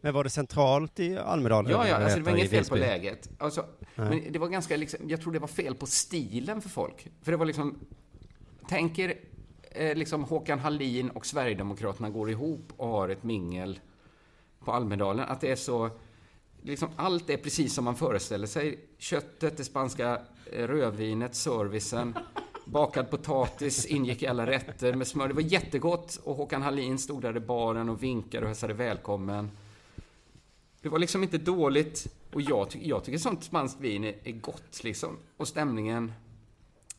Speaker 4: Men var det centralt i Almedalen?
Speaker 2: Ja, ja, alltså det var inget fel på läget. Alltså, men det var ganska liksom, jag tror det var fel på stilen för folk. För det var liksom, tänker eh, liksom Håkan Hallin och Sverigedemokraterna går ihop och har ett mingel på Almedalen. Att det är så, liksom allt är precis som man föreställer sig. Köttet, det spanska rödvinet, servicen. Bakad potatis ingick i alla rätter med smör. Det var jättegott och Håkan Hallin stod där i baren och vinkade och hälsade välkommen. Det var liksom inte dåligt. Och jag, ty jag tycker sånt spanskt vin är, är gott liksom. Och stämningen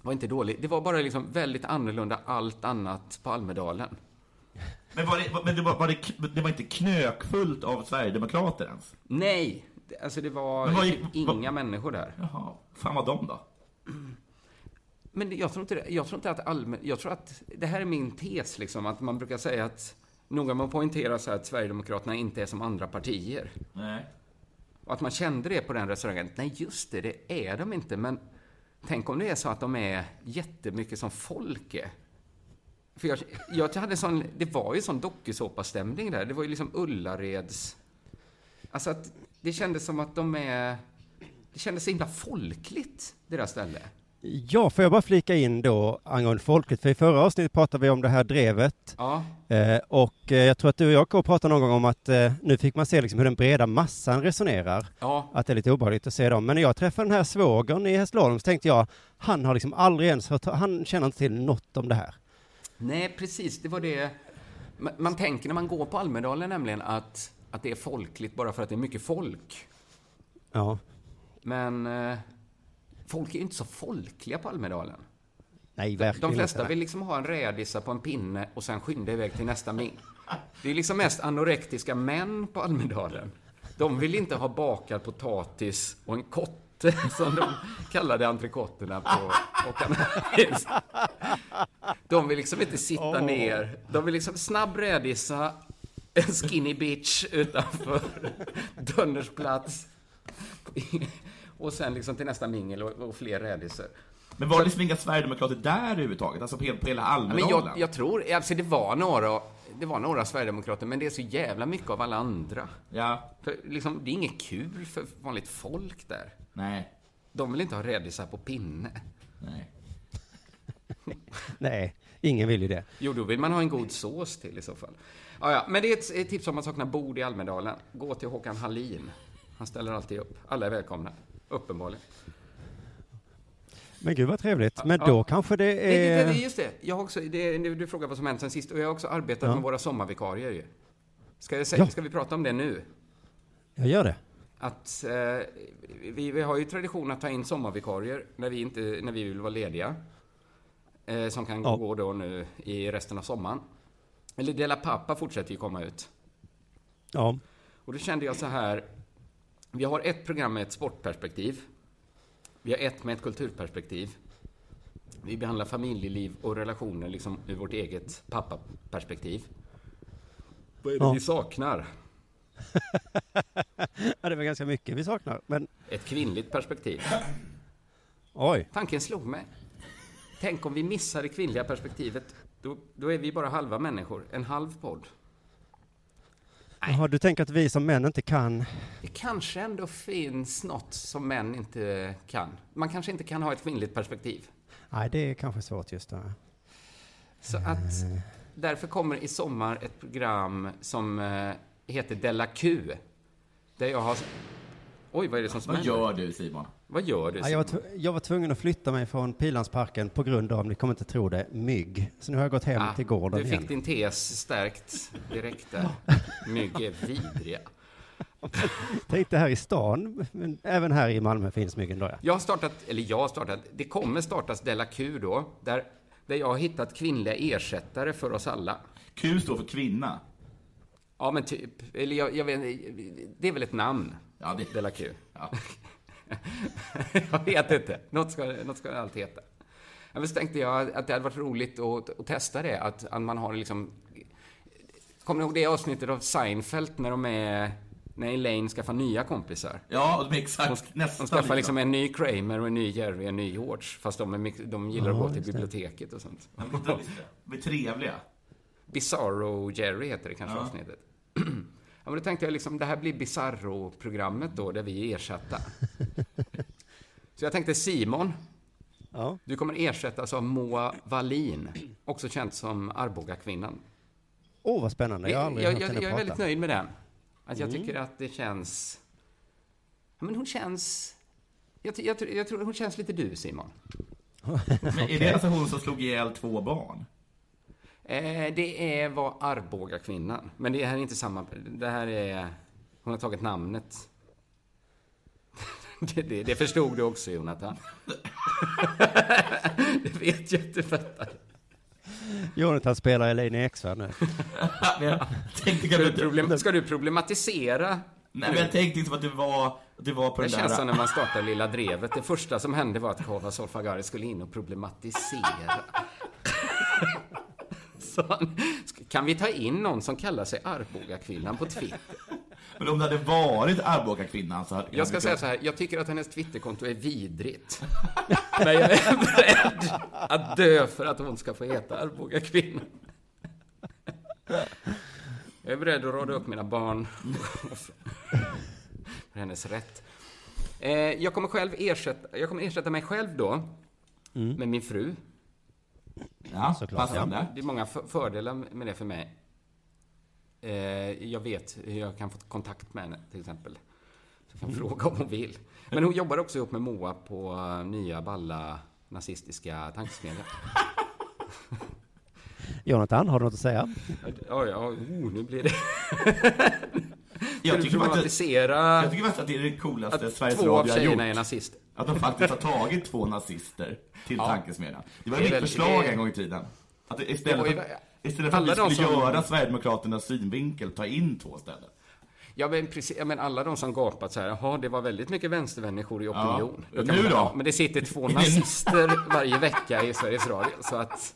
Speaker 2: var inte dålig. Det var bara liksom väldigt annorlunda allt annat på Almedalen.
Speaker 3: Men, var det, men det, var, var det, det var inte knökfullt av Sverigedemokrater ens?
Speaker 2: Nej! Det- Alltså det var typ
Speaker 3: gick-
Speaker 2: inga
Speaker 3: vad-
Speaker 2: människor där.
Speaker 3: Jaha, fan var de då?
Speaker 2: Men jag tror inte, jag tror inte att allmän... Jag tror att... Det här är min tes liksom, att man brukar säga att... Noga med att poängtera så här att Sverigedemokraterna inte är som andra partier.
Speaker 3: Nej.
Speaker 2: Och att man kände det på den restaurangen. Nej, just det, det är de inte. Men tänk om det är så att de är jättemycket som folk är. För jag, jag hade sån, det var ju sån dokusåpastämning där. Det var ju liksom Ullareds... Alltså att det kändes som att de är... Det kändes så himla folkligt, deras ställe.
Speaker 4: Ja, får jag bara flika in då angående folket, för i förra avsnittet pratade vi om det här drevet.
Speaker 2: Ja,
Speaker 4: eh, och eh, jag tror att du och jag kommer att prata någon gång om att eh, nu fick man se liksom hur den breda massan resonerar,
Speaker 2: ja,
Speaker 4: att det är lite obehagligt att se dem. Men när jag träffade den här svågern i Hässleholm så tänkte jag, han har liksom aldrig ens hört, han känner inte till något om det här.
Speaker 2: nej precis, det var det... Man, man tänker när man går på Almedalen nämligen att, att det är folkligt bara för att det är mycket folk.
Speaker 4: Ja,
Speaker 2: Men eh, folk är ju inte så folkliga på Almedalen.
Speaker 4: nej verkligen
Speaker 2: De flesta vill liksom ha en rädisa på en pinne och sen skynda iväg till nästa ming. Det är liksom mest anorektiska män på Almedalen. De vill inte ha bakad potatis och en kotte, som de kallade entrecôterna på Håkan. De vill liksom inte sitta ner. De vill liksom snabb rädisa, en skinny bitch utanför Dönners plats. Och sen liksom till nästa mingel och, och fler rädisor.
Speaker 3: Men var det liksom inga Sverigedemokrater där överhuvudtaget? Alltså på, hela- på hela
Speaker 2: Ja,
Speaker 3: Almedalen?
Speaker 2: Men jag, jag tror, alltså det var några, det var några Sverigedemokrater, men det är så jävla mycket av alla andra.
Speaker 3: Ja,
Speaker 2: För liksom, det är inget kul för vanligt folk där.
Speaker 3: nej,
Speaker 2: De vill inte ha rädisar på pinne.
Speaker 3: nej.
Speaker 4: Nej, ingen vill ju det.
Speaker 2: Jo, då vill man ha en god sås till i så fall. Ja, ja, men det är ett, ett tips om man saknar bord i Almedalen. Gå till Håkan Hallin. Han ställer alltid upp. Alla är välkomna. Uppenbarligen.
Speaker 4: Men gud vad trevligt. Men
Speaker 2: Ja.
Speaker 4: då kanske det
Speaker 2: Nej, det,
Speaker 4: är...
Speaker 2: just det. Jag har också, det, du frågar vad som hänt sen sist. Och jag har också arbetat
Speaker 4: Ja.
Speaker 2: med våra sommarvikarier ju. Ska, jag säga,
Speaker 4: Ja.
Speaker 2: ska vi prata om det nu?
Speaker 4: Jag gör det.
Speaker 2: att eh, vi, vi har ju tradition att ta in sommarvikarier när vi, inte, när vi vill vara lediga. Eh, som kan
Speaker 4: Ja.
Speaker 2: gå då nu i resten av sommaren. Eller Dela Pappa fortsätter ju komma ut.
Speaker 4: Ja.
Speaker 2: Och då kände jag så här. Vi har ett program med ett sportperspektiv. Vi har ett med ett kulturperspektiv. Vi behandlar familjeliv och relationer liksom ur vårt eget pappaperspektiv. Vad är det
Speaker 4: Ja.
Speaker 2: vi saknar?
Speaker 4: ja, det var ganska mycket vi saknar. Men
Speaker 2: Ett kvinnligt perspektiv.
Speaker 4: oj,
Speaker 2: Tanken slog mig. Tänk om vi missar det kvinnliga perspektivet. Då, då är vi bara halva människor. En halv podd.
Speaker 4: Jaha, du tänker att vi som män inte kan...
Speaker 2: Det kanske ändå finns något som män inte kan. Man kanske inte kan ha ett kvinnligt perspektiv.
Speaker 4: Nej, det är kanske svårt just då.
Speaker 2: Så att därför kommer i sommar ett program som eh, heter Della Q. Där jag har... Oj, vad är det som smäller?
Speaker 3: Vad gör du Simon?
Speaker 2: Vad gör du?
Speaker 4: Ja, jag, var jag var tvungen att flytta mig från Pilansparken på grund av, ni kommer inte tro det, mygg. Så nu har jag gått hem
Speaker 2: Ah,
Speaker 4: till gården
Speaker 2: Du
Speaker 4: igen.
Speaker 2: fick din tes stärkt direkt där. Mygg är vidriga.
Speaker 4: Tänk det här i stan, men även här i Malmö finns myggen då ja.
Speaker 2: Jag har startat, eller jag har startat, det kommer startas Della Q då, där, där jag har hittat kvinnliga ersättare för oss alla.
Speaker 3: Q står för kvinna.
Speaker 2: Ja, men typ, eller jag, jag vet det är väl ett namn?
Speaker 3: Ja, det-
Speaker 2: Della Q.
Speaker 3: Ja.
Speaker 2: jag vet inte. Något ska, något ska det alltid heta. Men så tänkte jag att det hade varit roligt att, att testa det, att, att man har liksom... Kommer ni ihåg det avsnittet av Seinfeld när de är... När Elaine skaffar nya kompisar?
Speaker 3: Ja, exakt
Speaker 2: de
Speaker 3: nästan
Speaker 2: skaffar
Speaker 3: lika.
Speaker 2: liksom en ny Kramer och en ny Jerry och en ny George. Fast de, är, de gillar att
Speaker 4: Ja,
Speaker 2: gå till biblioteket och sånt.
Speaker 3: De är trevliga.
Speaker 2: Bizarro Jerry heter det kanske
Speaker 3: Ja.
Speaker 2: avsnittet. Ja, men då tänkte jag liksom, det här blir Bizarro-programmet då, där vi är ersatta. Så jag tänkte Simon,
Speaker 4: Ja,
Speaker 2: du kommer ersättas av Moa Wallin, också känd som Arboga-kvinnan.
Speaker 4: åh vad spännande, jag har aldrig
Speaker 2: jag,
Speaker 4: hört
Speaker 2: jag,
Speaker 4: henne
Speaker 2: jag är
Speaker 4: prata.
Speaker 2: väldigt nöjd med den. Att jag tycker att det känns... Men hon känns... Jag, jag, tror- jag tror hon känns lite du, Simon.
Speaker 3: Men är det alltså hon som slog ihjäl två barn?
Speaker 2: Eh, det är vad Arboga-kvinnan. Men det här är inte samma... Det här är... Hon har tagit namnet. Det, det, det förstod du också, Jonathan. det vet jag att du fattar.
Speaker 4: Jonathan spelar Elaine i Eksvärd nu.
Speaker 3: Tänkte
Speaker 2: Ska du,
Speaker 3: kanske...
Speaker 2: problem, ska du problematisera?
Speaker 3: Nej, men jag tänkte liksom att du var, du var på
Speaker 2: Det
Speaker 3: den
Speaker 2: känns som
Speaker 3: där...
Speaker 2: när man startar Lilla Drevet. Det första som hände var att Kava Solfagari skulle in och problematisera. Han, kan vi ta in någon som kallar sig Arboga-kvinnan på Twitter?
Speaker 3: Men om det hade varit Arboga-kvinnan så hade...
Speaker 2: Jag ska säga så här, jag tycker att hennes Twitterkonto är vidrigt. Men jag är beredd att dö för att hon ska få heta Arboga-kvinnan. Jag är beredd att råda upp mina barn för hennes rätt. Eh, jag kommer själv ersätta, jag kommer ersätta mig själv då med min fru.
Speaker 3: Ja,
Speaker 4: Såklart,
Speaker 3: passande.
Speaker 2: Det är många för- fördelar med det för mig. Eh, jag vet hur jag kan få kontakt med henne, till exempel. Så jag kan fråga om hon vill. Men hon jobbar också ihop med Moa på eh, nya balla nazistiska tankesmedjan.
Speaker 4: Jonathan, har du något att säga?
Speaker 2: Ja, ja, oh, nu blir det...
Speaker 3: Jag tycker,
Speaker 2: problematisera
Speaker 3: jag tycker faktiskt att det är det coolaste
Speaker 2: att
Speaker 3: Sveriges
Speaker 2: två av
Speaker 3: Radio har gjort.
Speaker 2: tjejerna är nazister?
Speaker 3: Att de faktiskt har tagit två nazister till
Speaker 2: Ja.
Speaker 3: tankesmedjan. Det var
Speaker 2: Det
Speaker 3: mitt förslag
Speaker 2: det-
Speaker 3: en gång i tiden. Att istället,
Speaker 2: ju-
Speaker 3: istället för att vi skulle
Speaker 2: som-
Speaker 3: göra Sverigedemokraternas synvinkel, ta in två ställen.
Speaker 2: Ja, men precis. Ja, men alla de som gapat så här, jaha, det var väldigt mycket vänstermänniskor i opinion.
Speaker 3: Ja. Nu
Speaker 2: man-
Speaker 3: då?
Speaker 2: Men det sitter två nazister varje vecka i Sveriges Radio, så att...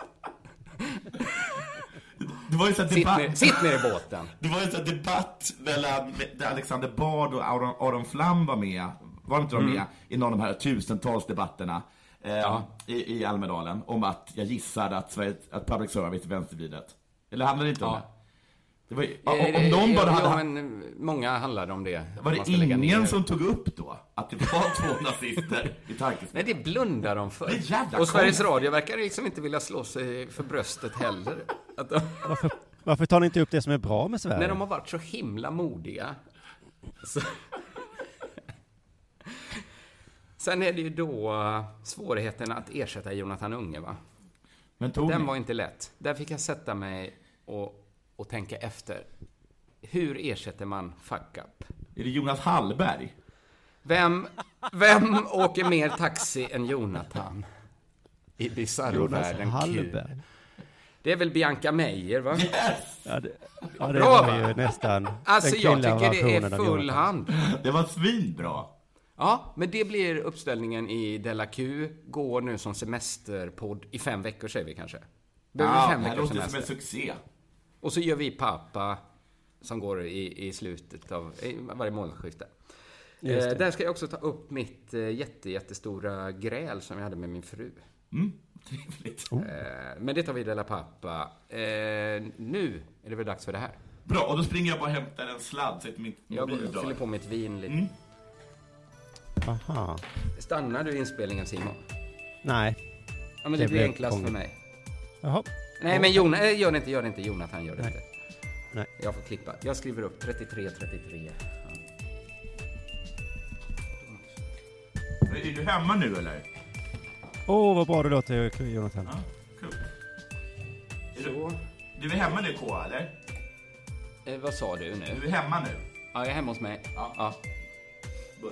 Speaker 3: Det var ju så
Speaker 2: Sitt ner, sitt ner i båten.
Speaker 3: det var ju så debatt mellan, Alexander Bard och Aron, Aron Flam var med, var inte de med, i någon av de här tusentals debatterna eh,
Speaker 2: Mm. Ja.
Speaker 3: i, i Almedalen, om att jag gissade att, Sverige, att public service är vänstervridet. Eller handlade det inte om
Speaker 2: Ja.
Speaker 3: det? det var,
Speaker 2: Eh,
Speaker 3: om någon bara
Speaker 2: ja,
Speaker 3: hade...
Speaker 2: men många handlade om det.
Speaker 3: Var det ingen som tog upp då att det var två nazister i
Speaker 2: Nej,
Speaker 3: tankesmedjan?
Speaker 2: det blundar de för.
Speaker 3: Det är jävla
Speaker 2: och Sveriges. Radio verkar liksom inte vilja slå sig för bröstet heller. Att de,
Speaker 4: Varför, varför tar ni inte upp det som är bra med Sverige?
Speaker 2: när de har varit så himla modiga. Så. Sen är det ju då eh, svårigheten att ersätta Jonathan Unge, va?
Speaker 3: Men tog
Speaker 2: Den
Speaker 3: ni?
Speaker 2: var inte lätt. Där fick jag sätta mig och, och tänka efter. Hur ersätter man fuck up?
Speaker 3: Är det Jonas Hallberg?
Speaker 2: Vem, vem åker mer taxi än Jonathan? I bisarrovärlden Q.
Speaker 4: Hallberg.
Speaker 2: Det är väl Bianca Meijer, va?
Speaker 4: Ja, det, ja, det
Speaker 2: Bra,
Speaker 4: var
Speaker 2: va?
Speaker 4: ju nästan
Speaker 2: Alltså, jag tycker det är full hand.
Speaker 3: Det var svinbra.
Speaker 2: Ja, men det blir uppställningen i Della Q. Går nu som semesterpodd i fem veckor, säger vi kanske. Behöver
Speaker 3: Ja,
Speaker 2: fem
Speaker 3: det här låter som en
Speaker 2: semester.
Speaker 3: succé.
Speaker 2: Och så gör vi pappa, som går i, i slutet av i varje månadsskifte. Eh, där ska jag också ta upp mitt eh, jätte, jättestora gräl som jag hade med min fru.
Speaker 3: Mm, trevligt.
Speaker 2: Eh, men det tar vi i Della Pappa. Eh, nu är det väl dags för det här.
Speaker 3: Bra, och då springer jag bara och hämtar en sladd så att mitt
Speaker 2: Jag går-
Speaker 3: mobil
Speaker 2: fyller på mitt vin lite.
Speaker 3: Mm.
Speaker 4: Aha.
Speaker 2: Stannar du inspelningen Simon?
Speaker 4: Nej.
Speaker 2: Ja, men det,
Speaker 4: Det blir
Speaker 2: enklast
Speaker 4: krångligt.
Speaker 2: för mig.
Speaker 4: Jaha.
Speaker 2: Nej, men Jon, äh, gör det inte, gör det inte. Jonathan gör det
Speaker 4: Nej.
Speaker 2: inte.
Speaker 4: Nej.
Speaker 2: Jag får klippa. Jag skriver upp 33, 33. Ja.
Speaker 3: Är du hemma nu eller?
Speaker 4: Åh, vad bra det låter, Jonathan.
Speaker 3: Ja, kul. Är du,
Speaker 2: Så.
Speaker 3: du är hemma nu K eller?
Speaker 2: Eh, vad sa du
Speaker 3: Du
Speaker 2: nu?
Speaker 3: är hemma nu?
Speaker 2: Ja, jag är hemma hos mig.
Speaker 3: Ja.
Speaker 2: Ja.
Speaker 3: Var.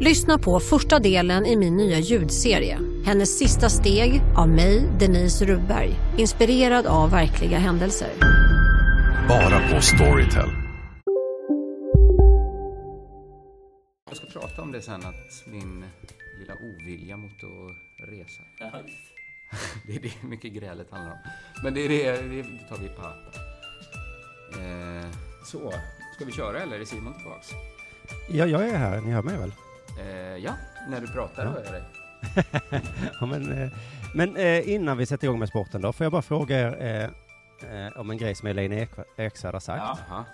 Speaker 6: Lyssna på första delen i min nya ljudserie. Hennes sista steg av mig, Denise Rubberg. Inspirerad av verkliga händelser.
Speaker 7: Bara på Storytel.
Speaker 2: jag ska prata om det sen, att min lilla ovilja mot att resa. Det är det mycket grälet handlar om. Men det är det, det tar vi på. Eh, så, ska vi köra eller är Simon tillbaks?
Speaker 4: Ja, jag är här, ni hör mig väl?
Speaker 2: Eh, ja, när du pratar
Speaker 4: Ja.
Speaker 2: hör jag dig.
Speaker 4: ja, men eh, men eh, innan vi sätter igång med sporten då, får jag bara fråga er eh, om en grej som Elaine Ek- Eksvärd har sagt.
Speaker 2: Jaha.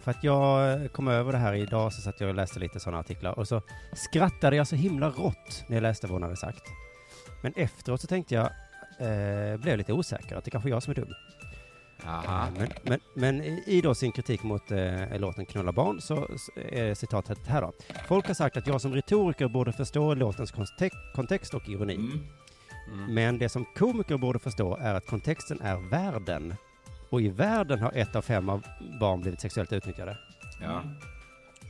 Speaker 4: För att jag kom över det här idag, så satt jag och läste lite sådana artiklar, och så skrattade jag så himla rått när jag läste vad hon hade sagt. Men efteråt så tänkte jag, eh, blev lite osäker, att det kanske är jag som är dum.
Speaker 2: Jaha.
Speaker 4: Eh, Men, men, men i då sin kritik mot eh, låten Knulla barn så är citatet här då. Folk har sagt att jag som retoriker borde förstå låtens kontext och ironi.
Speaker 2: Mm.
Speaker 4: Men det som komiker borde förstå är att kontexten är världen. Och i världen har ett av fem av barn blivit sexuellt utnyttjade.
Speaker 2: Ja.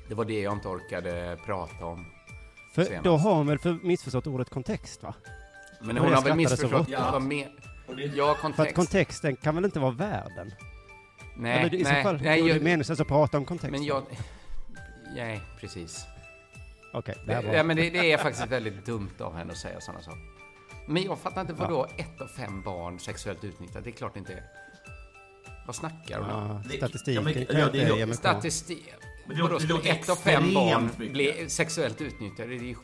Speaker 2: Det var det jag inte orkade prata om.
Speaker 4: För
Speaker 2: senast.
Speaker 4: då har hon väl för missförstått ordet kontext va?
Speaker 2: Men hon har väl missförstått. Ja,
Speaker 4: För att
Speaker 2: kontext.
Speaker 4: kontexten kan väl inte vara världen?
Speaker 2: Nej,
Speaker 4: Eller i
Speaker 2: nej,
Speaker 4: så fall,
Speaker 2: nej,
Speaker 4: då är det
Speaker 2: jag-
Speaker 4: meningslöst att prata om kontext.
Speaker 2: Men jag... Nej, precis.
Speaker 4: Okej, det här var...
Speaker 2: Ja, men det, det är faktiskt väldigt dumt av henne att säga sådana saker. Men jag fattar inte, vadå ett av fem barn sexuellt utnyttjat? Det är klart inte är. Vad snackar om?
Speaker 4: Ja, statistiken
Speaker 3: Ja, men- ja, det
Speaker 4: på.
Speaker 2: Statistik.
Speaker 3: Men det
Speaker 2: Vadå,
Speaker 3: det
Speaker 2: ett av fem barn
Speaker 3: mycket.
Speaker 2: bli sexuellt utnyttjade? Det är ju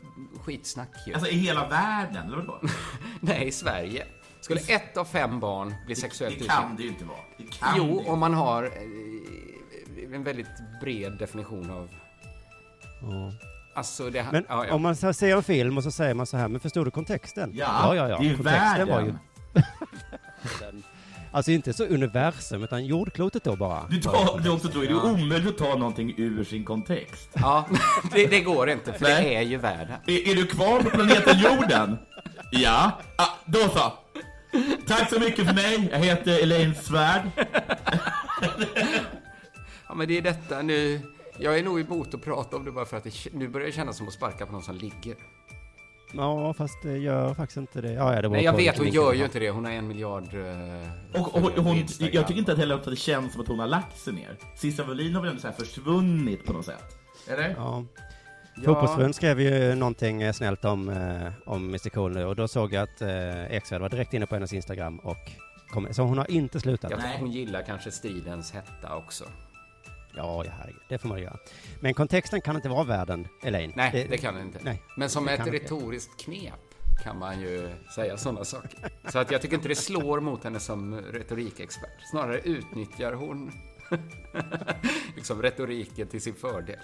Speaker 2: skitsnack ju.
Speaker 3: Alltså i hela världen, eller vadå?
Speaker 2: Nej, i Sverige. Skulle ett av fem barn bli sexuellt
Speaker 3: Det
Speaker 2: utnyttjat?
Speaker 3: kan det ju inte vara. Det kan
Speaker 2: Jo,
Speaker 3: det
Speaker 2: om man har eh, en väldigt bred definition av...
Speaker 4: Ja.
Speaker 2: Alltså, det...
Speaker 4: Men
Speaker 2: ja, ja.
Speaker 4: om man ser en film och så säger man så här, men förstod du kontexten?
Speaker 3: Ja,
Speaker 4: ja, ja.
Speaker 3: det är
Speaker 4: Kontexten var ju...
Speaker 3: världen.
Speaker 4: Alltså inte så universum, utan jordklotet då bara.
Speaker 3: Du tar, det är också, då är det omöjligt att ta någonting ur sin kontext.
Speaker 2: Ja, det, det går inte, för
Speaker 3: Nej.
Speaker 2: det är ju världen.
Speaker 3: Är, är du kvar på planeten jorden? Ja. Ah, då så. Tack så mycket för mig. Jag heter Elaine Svärd.
Speaker 2: Ja, men det är detta nu. Jag är nog emot att prata om det bara för att det, nu börjar det kännas som att sparka på någon som ligger.
Speaker 4: Ja, fast det gör faktiskt inte det. Ja, ja, det beror
Speaker 2: Nej, jag vet, hon gör ju inte det. Hon har en miljard eh,
Speaker 3: Och, och, och hon,
Speaker 2: Instagram.
Speaker 3: jag tycker inte att heller att det känns som att hon har lagt sig ner. Cissi Wallin har väl ändå så här försvunnit på något sätt? Eller?
Speaker 4: Ja.
Speaker 2: Ja.
Speaker 4: Fotbollsfrun skrev ju någonting eh, snällt om, eh, om Mr Cool nu och då såg jag att eh, Eksvärd var direkt inne på hennes Instagram och kom, så hon har inte slutat.
Speaker 2: Jag tror hon gillar kanske stridens hetta också.
Speaker 4: Ja, ja, herregud, det får man göra. Men kontexten kan inte vara världen, Elaine.
Speaker 2: Nej, det, kan den inte.
Speaker 4: Nej,
Speaker 2: Men som
Speaker 4: det
Speaker 2: ett
Speaker 4: kan inte.
Speaker 2: retoriskt knep kan man ju säga sådana saker. Så att jag tycker inte det slår mot henne som retorikexpert. Snarare utnyttjar hon liksom retoriken till sin fördel.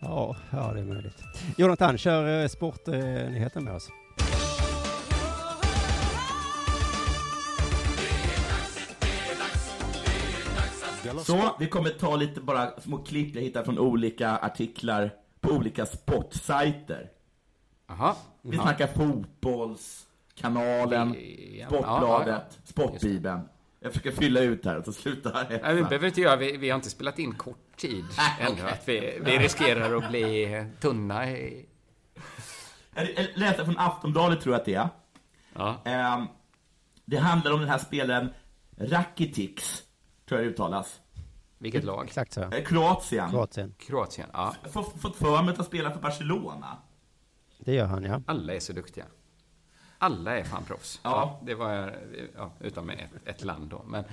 Speaker 4: Ja, ja, det är möjligt. Jonathan, kör eh, sportnyheten med oss.
Speaker 3: Så, vi kommer ta lite bara små klipp jag hittar från olika artiklar på olika sportsajter.
Speaker 2: Aha.
Speaker 3: Vi snackar fotbollskanalen,
Speaker 2: Ja,
Speaker 3: Sportbladet,
Speaker 2: ja, ja.
Speaker 3: Sportbibeln. Jag försöker fylla ut här, så slutar
Speaker 2: Nej, vi behöver inte göra, vi, vi har inte spelat in kort tid
Speaker 3: Nej,
Speaker 2: ännu.
Speaker 3: okej.
Speaker 2: Att vi, vi riskerar att bli tunna i...
Speaker 3: Jag läste från Aftonbladet, tror jag att det är.
Speaker 2: Ja.
Speaker 3: Ehm, det handlar om den här spelaren Rakitix, tror jag det uttalas.
Speaker 2: Vilket lag?
Speaker 4: Exakt så.
Speaker 3: Eh, Kroatien.
Speaker 4: Kroatien.
Speaker 2: Kroatien, ja.
Speaker 3: Fått, för mig att han spelar för Barcelona.
Speaker 4: Det gör han, ja.
Speaker 2: Alla är så duktiga. Alla är fan proffs.
Speaker 3: Ja.
Speaker 2: det var, ja, utom ett, ett land då. Men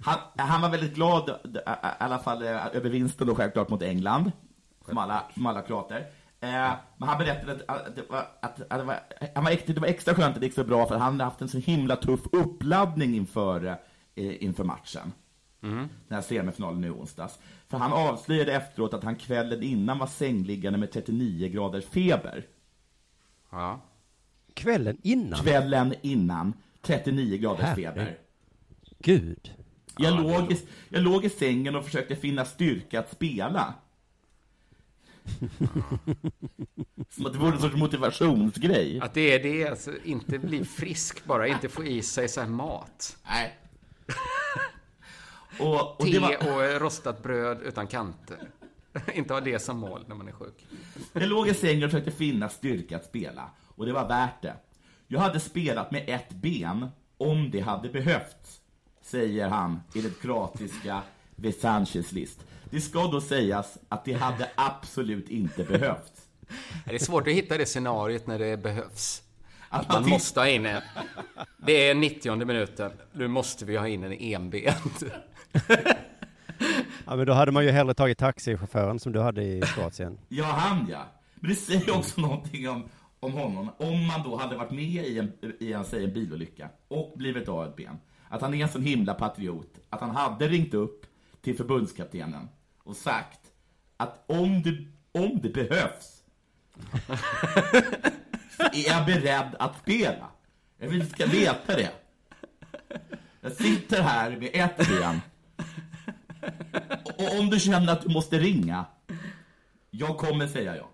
Speaker 3: Han, han var väldigt glad, i alla fall eh, över vinsten då självklart mot England, som alla, som alla kroater. Eh, men han berättade att, att, det var, att, att det, var, han var extra, det var extra skönt att det gick så bra, för han hade haft en så himla tuff uppladdning inför, eh, inför matchen. Den här semifinalen nu onsdags. För han avslöjade efteråt att han kvällen innan var sängliggande med 39 graders feber.
Speaker 2: ja.
Speaker 4: Kvällen innan?
Speaker 3: Kvällen innan, 39 graders
Speaker 4: Herregud.
Speaker 3: feber.
Speaker 4: Gud.
Speaker 3: Jag, låg i, jag låg i sängen och försökte finna styrka att spela. Som att det vore en sorts motivationsgrej.
Speaker 2: Att det är det, alltså, inte bli frisk bara, inte få i sig så här mat.
Speaker 3: Nej. Och, och
Speaker 2: Te
Speaker 3: det var,
Speaker 2: och rostat bröd utan kanter. inte ha det som mål när man är sjuk.
Speaker 3: jag låg i sängen och försökte finna styrka att spela. Och det var värt det. Jag hade spelat med ett ben om det hade behövts, säger han i det kroatiska Vesanches list. Det ska då sägas att det hade absolut inte behövts.
Speaker 2: Det är svårt att hitta det scenariot när det behövs.
Speaker 3: Att
Speaker 2: Man måste ha in en. Det är 90 minuten. Nu måste vi ha in en enbent.
Speaker 4: Ja, men då hade man ju hellre tagit taxichauffören som du hade i Kroatien.
Speaker 3: Ja, han ja. Men det säger också någonting om, om honom. Om man då hade varit med i en, i en, säg, en bilolycka och blivit av ett ben. Att han är en sån himla patriot. Att han hade ringt upp till förbundskaptenen och sagt att om det, om det behövs så är jag beredd att spela. Jag vill att du ska veta det. Jag sitter här med ett ben. Och om du känner att du måste ringa, jag kommer säga ja.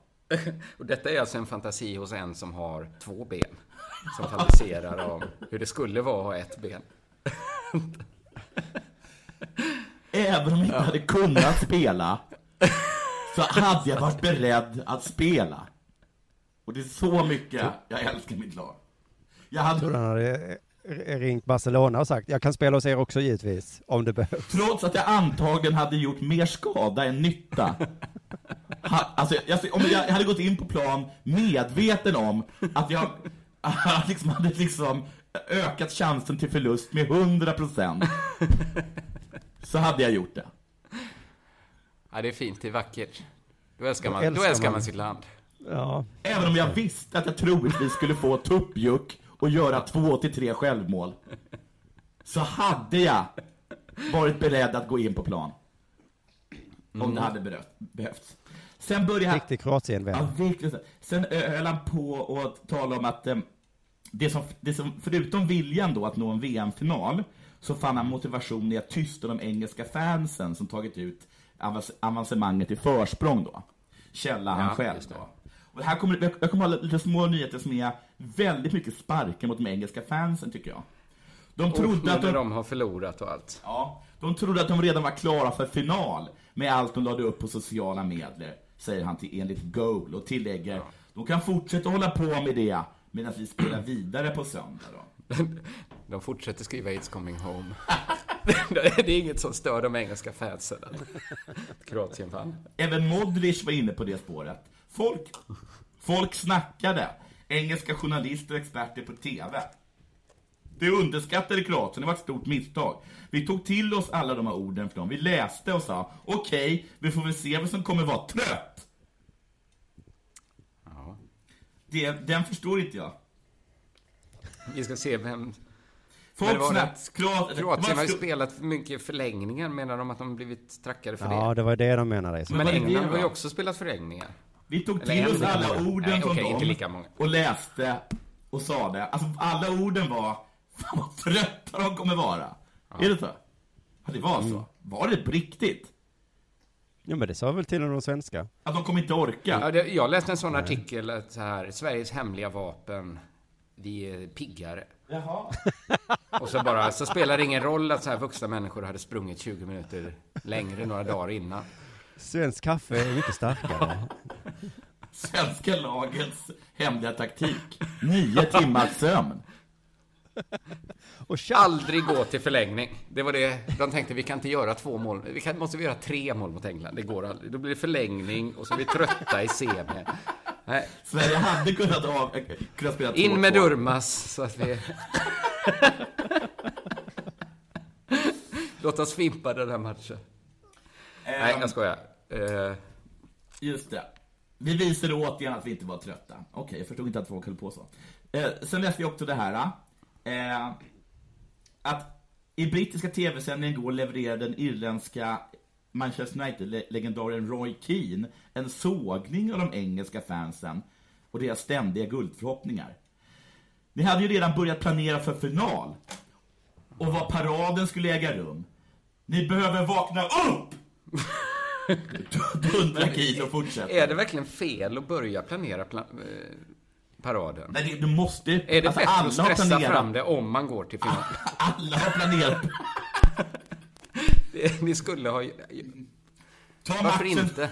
Speaker 2: Och detta är alltså en fantasi hos en som har två ben. Som fantiserar om hur det skulle vara att ha ett ben.
Speaker 3: Även om jag inte hade kunnat spela, så hade jag varit beredd att spela. Och det är så mycket jag älskar mitt lag. Jag hade,
Speaker 4: han hade eh, ringt Barcelona och sagt, jag kan spela hos er också givetvis, om det behövs.
Speaker 3: trots att jag antagligen hade gjort mer skada än nytta. Ha, alltså, jag, om jag hade gått in på plan medveten om att jag liksom hade liksom ökat chansen till förlust med 100 procent. Så hade jag gjort det.
Speaker 2: Ja, det är fint, det är vackert. Då älskar
Speaker 4: Då
Speaker 2: man, då
Speaker 4: älskar
Speaker 2: älskar
Speaker 4: man.
Speaker 2: man sitt land.
Speaker 4: Ja,
Speaker 3: Även om jag visste att jag troligtvis skulle få tuppjuck och göra två till tre självmål. Så hade jag varit beredd att gå in på plan. Om det hade behövt, behövts. Sen började han...
Speaker 4: riktig Kroatien-vän.
Speaker 3: Ja. Sen höll han på och tala om att eh, det som, det som, förutom viljan då att nå en VM-final, så fann han motivation i att tysta de engelska fansen som tagit ut avans- avancemanget i försprång då. Källa han
Speaker 2: Ja,
Speaker 3: själv då. Och här kommer, jag kommer ha lite små nyheter som är väldigt mycket sparkar mot de engelska fansen tycker jag. De trodde
Speaker 2: Och
Speaker 3: att de,
Speaker 2: de har förlorat och allt.
Speaker 3: Ja, de trodde att de redan var klara för final med allt de lade upp på sociala medier, säger han till enligt Goal och tillägger de kan fortsätta hålla på med det medan vi spelar vidare på söndag då.
Speaker 2: De fortsätter skriva It's coming home. det är inget som stör de engelska fansen. Kroatien vann.
Speaker 3: Även Modric var inne på det spåret. Folk, folk snackade. Engelska journalister och experter på TV. Det underskattade Kroatien, det var ett stort misstag. Vi tog till oss alla de här orden för dem. Vi läste och sa, okej, vi får väl se vem som kommer vara trött.
Speaker 2: Ja.
Speaker 3: Det, den förstår inte jag.
Speaker 2: Vi ska se vem... Men
Speaker 3: Folk
Speaker 2: det var
Speaker 3: snack,
Speaker 2: rätt.
Speaker 3: Kroat,
Speaker 2: Kroatien har ju spelat för mycket förlängningar. Menar de att de blivit trackade för
Speaker 4: Ja,
Speaker 2: det?
Speaker 4: det var det de menade.
Speaker 2: Men
Speaker 3: det
Speaker 2: England har ju också spelat förlängningar.
Speaker 3: Vi tog till oss alla
Speaker 2: många.
Speaker 3: orden
Speaker 2: Nej,
Speaker 3: från
Speaker 2: okej,
Speaker 3: dem
Speaker 2: inte lika många.
Speaker 3: och läste och sa det. Alltså alla orden var, fan vad trötta de kommer vara. Är det så? Ja, det var så. Var det på riktigt?
Speaker 4: Ja, men det sa väl till och med de svenska.
Speaker 3: Att de kommer inte orka?
Speaker 2: Ja, det, jag läste en sån artikel, att så här, Sveriges hemliga vapen, vi är piggare.
Speaker 3: Jaha.
Speaker 2: Och så bara, så spelar det ingen roll att så här vuxna människor hade sprungit 20 minuter längre några dagar innan.
Speaker 4: Svensk kaffe är mycket starkare.
Speaker 3: Svenska lagets hemliga taktik. Nio timmars sömn.
Speaker 4: Och
Speaker 2: Aldrig gå till förlängning. Det var det, de tänkte vi kan inte göra två mål, vi kan, måste vi göra tre mål mot England. Det går aldrig. Då blir det förlängning och så är vi trötta i semi. Nej.
Speaker 3: Sverige hade kunnat, av, kunnat spela 2-2.
Speaker 2: In med Durmas så att vi... Låt oss fimpa den här matchen. Nej, jag skojar. Eh,
Speaker 3: Just det. Vi visade återigen att vi inte var trötta. Okej, jag förstod inte att folk höll på så. Eh, sen läste jag också det här. Eh, att i brittiska tv-sändningen igår levererade den irländska Manchester United-legendaren Roy Keane en sågning av de engelska fansen och deras ständiga guldförhoppningar. Ni hade ju redan börjat planera för final och var paraden skulle äga rum. Ni behöver vakna upp! Dundrar Keane och fortsätter.
Speaker 2: är det verkligen fel att börja planera pla eh, paraden?
Speaker 3: Nej, det, du måste...
Speaker 2: Är det
Speaker 3: alltså,
Speaker 2: bättre att stressa
Speaker 3: planerat.
Speaker 2: fram det om man går till final?
Speaker 3: Alla har planerat.
Speaker 2: Det- Ni skulle ha...
Speaker 3: Ta
Speaker 2: Varför
Speaker 3: matchen,
Speaker 2: inte?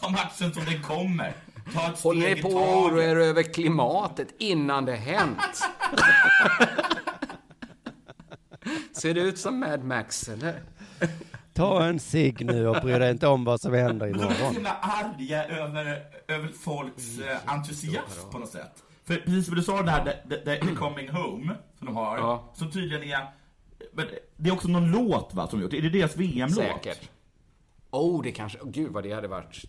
Speaker 3: Ta matchen som den kommer. Ta ett
Speaker 2: ni
Speaker 3: i
Speaker 2: på att
Speaker 3: taget.
Speaker 2: oroa er över klimatet innan det hänt? Ser det ut som Mad Max, eller?
Speaker 4: Ta en cigg nu och bry dig inte om vad som händer
Speaker 3: Men de är så
Speaker 4: imorgon.
Speaker 3: himla arga över, över folks eh, entusiasm på något sätt. För precis som du sa, det här The, the, the Coming Home, som de har,
Speaker 2: Ja.
Speaker 3: som tydligen är... Men det är också någon låt va, som de gjort. Är det deras VM-låt?
Speaker 2: Säkert. Oh, det kanske... Oh, gud vad det hade varit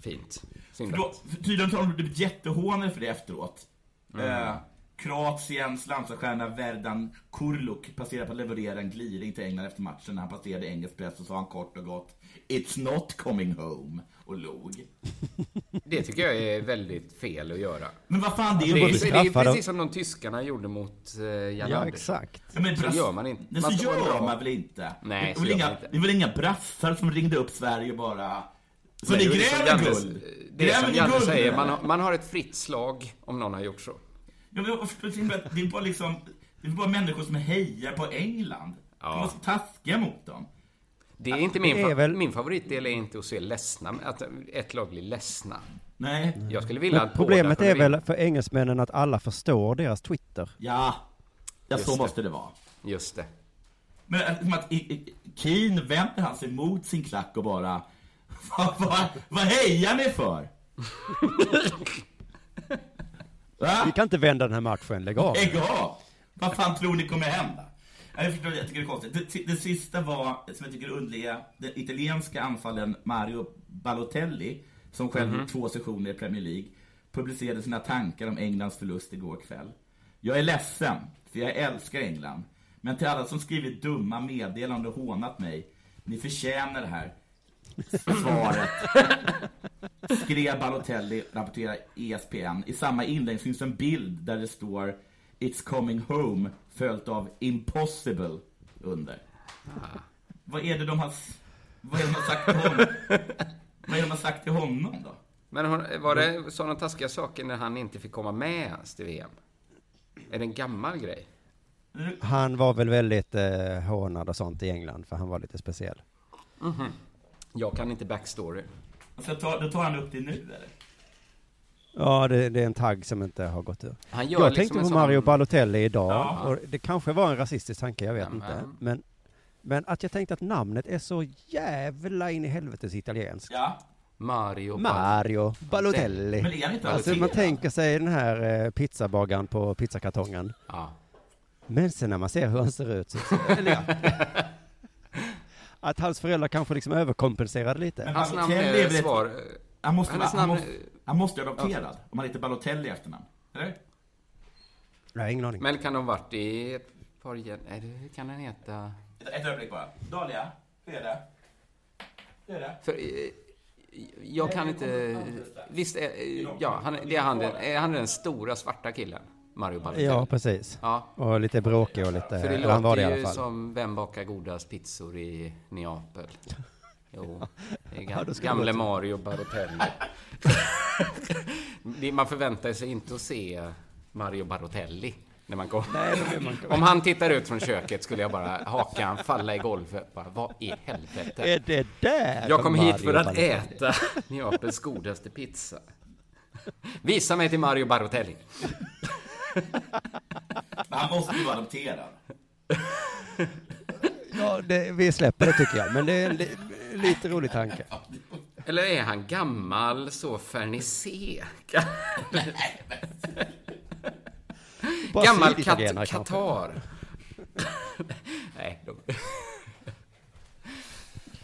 Speaker 2: fint.
Speaker 3: För då, för tydligen har de blivit jättehånade för det efteråt.
Speaker 2: Mm.
Speaker 3: Eh, Kroatiens landslagsstjärna Verdan Kurluk passerade på att leverera en gliring till England efter matchen. När han passerade engelsk press och sa han kort och gott It's not coming home och log.
Speaker 2: Det tycker jag är väldigt fel att göra.
Speaker 3: Men vad fan, det är
Speaker 2: det
Speaker 3: ju bara
Speaker 2: det är precis som de tyskarna gjorde mot uh, Jan
Speaker 4: Ja,
Speaker 2: Andersson.
Speaker 4: exakt.
Speaker 3: Ja, men
Speaker 2: Så gör man inte.
Speaker 3: Men
Speaker 2: Man
Speaker 3: så gör man väl inte?
Speaker 2: Nej,
Speaker 3: det
Speaker 2: så
Speaker 3: inga,
Speaker 2: inte.
Speaker 3: Det var inga brassar som ringde upp Sverige och bara... Så
Speaker 2: Nej,
Speaker 3: ni
Speaker 2: det
Speaker 3: gräver guld?
Speaker 2: Det är som Janne säger, man har, man har ett fritt slag om någon har gjort så.
Speaker 3: Ja, men det är bara liksom... Det är bara människor som hejar på England.
Speaker 2: Ja.
Speaker 3: De är så taskiga mot dem.
Speaker 2: Det är inte min,
Speaker 4: Det är
Speaker 2: fa-
Speaker 4: väl-
Speaker 2: min favoritdel är inte att se ledsna, att ett lag blir ledsna.
Speaker 3: Nej.
Speaker 2: Jag skulle vilja
Speaker 4: Men
Speaker 2: att
Speaker 4: problemet är väl för engelsmännen att alla förstår deras Twitter.
Speaker 3: Ja, ja så
Speaker 2: det.
Speaker 3: måste det vara.
Speaker 2: Just det.
Speaker 3: Men som att Keane vänder han sig mot sin klack och bara... Vad, vad, vad hejar ni för? Va?
Speaker 4: Vi kan inte vända den här matchen, lägg av.
Speaker 3: Lägg av! Vad fan tror ni kommer hända? Ja, Jag, förstår, jag tycker det är konstigt. Det, det sista var, som jag tycker är underliga, den italienska anfallen Mario Balotelli, som själv gjort två sessioner i Premier League, publicerade sina tankar om Englands förlust igår kväll. Jag är ledsen, för jag älskar England. Men till alla som skrivit dumma meddelanden och hånat mig, ni förtjänar det här. Svaret. Skrev Balotelli, rapporterar ESPN. I samma inlägg finns en bild där det står It's coming home, följt av impossible under. Vad är det de har, vad är de har sagt till honom? vad är det de har sagt till honom då?
Speaker 2: Men hon, var det sådana taskiga saker när han inte fick komma med ens till VM? Är det en gammal grej?
Speaker 4: Han var väl väldigt eh, hånad och sånt i England, för han var lite speciell.
Speaker 2: Jag kan inte backstory.
Speaker 3: Så tar, då tar han upp det nu eller?
Speaker 4: Ja, det, det är en tagg som inte har gått ur.
Speaker 2: Han gör
Speaker 4: Jag
Speaker 2: liksom
Speaker 4: tänkte på
Speaker 2: sån-
Speaker 4: Mario Balotelli idag,
Speaker 3: Ja.
Speaker 4: och det kanske var en rasistisk tanke, jag vet
Speaker 2: Ja,
Speaker 4: inte.
Speaker 2: men-
Speaker 4: Men, att jag tänkte att namnet är så jävla in i helvetes italienskt.
Speaker 3: Ja.
Speaker 2: Mario
Speaker 4: Mario Balotelli.
Speaker 3: Men är han inte
Speaker 4: Alltså man tänker sig den här eh, pizzabagaren på pizzakartongen.
Speaker 2: Ja.
Speaker 4: Men sen när man ser hur han ser ut så, eller ja. Att hans föräldrar kanske liksom överkompenserade lite.
Speaker 3: Men
Speaker 2: Hans namn är svar...
Speaker 3: Han måste, han
Speaker 2: namn
Speaker 3: måste, han måste adopterad, om han heter Balotelli i efternamn. Eller?
Speaker 4: Har ingen aning.
Speaker 2: Men kan de varit i ett par... Nej, det kan den heta...
Speaker 3: Ett, ett ögonblick bara. Dahlia, hur är det? Hur är det?
Speaker 2: För, eh, jag kan inte... Visst, är, ja, han, det är han, den- är han den stora svarta killen? Mario Balotelli?
Speaker 4: Ja, precis.
Speaker 2: Ja.
Speaker 4: Och lite bråkig och lite,
Speaker 2: För det
Speaker 4: han var det
Speaker 2: låter ju som Vem bakar godast pizzor i Neapel? Jo, det är gam, gamle Mario Balotelli. Det- man förväntar sig inte att se Mario Balotelli när man kommer. Om han tittar ut från köket skulle jag bara hakan falla i golvet. Bara, vad i helvete?
Speaker 4: Är det där
Speaker 2: Jag kom hit för att äta Neapels godaste pizza. Visa mig till Mario Balotelli.
Speaker 3: Han måste ju vara adopterad.
Speaker 4: Ja, det, vi släpper det tycker jag, men det är en li, lite rolig tanke.
Speaker 2: Eller är han gammal så fernisé? Gammal kat. Qatar. Nej, de...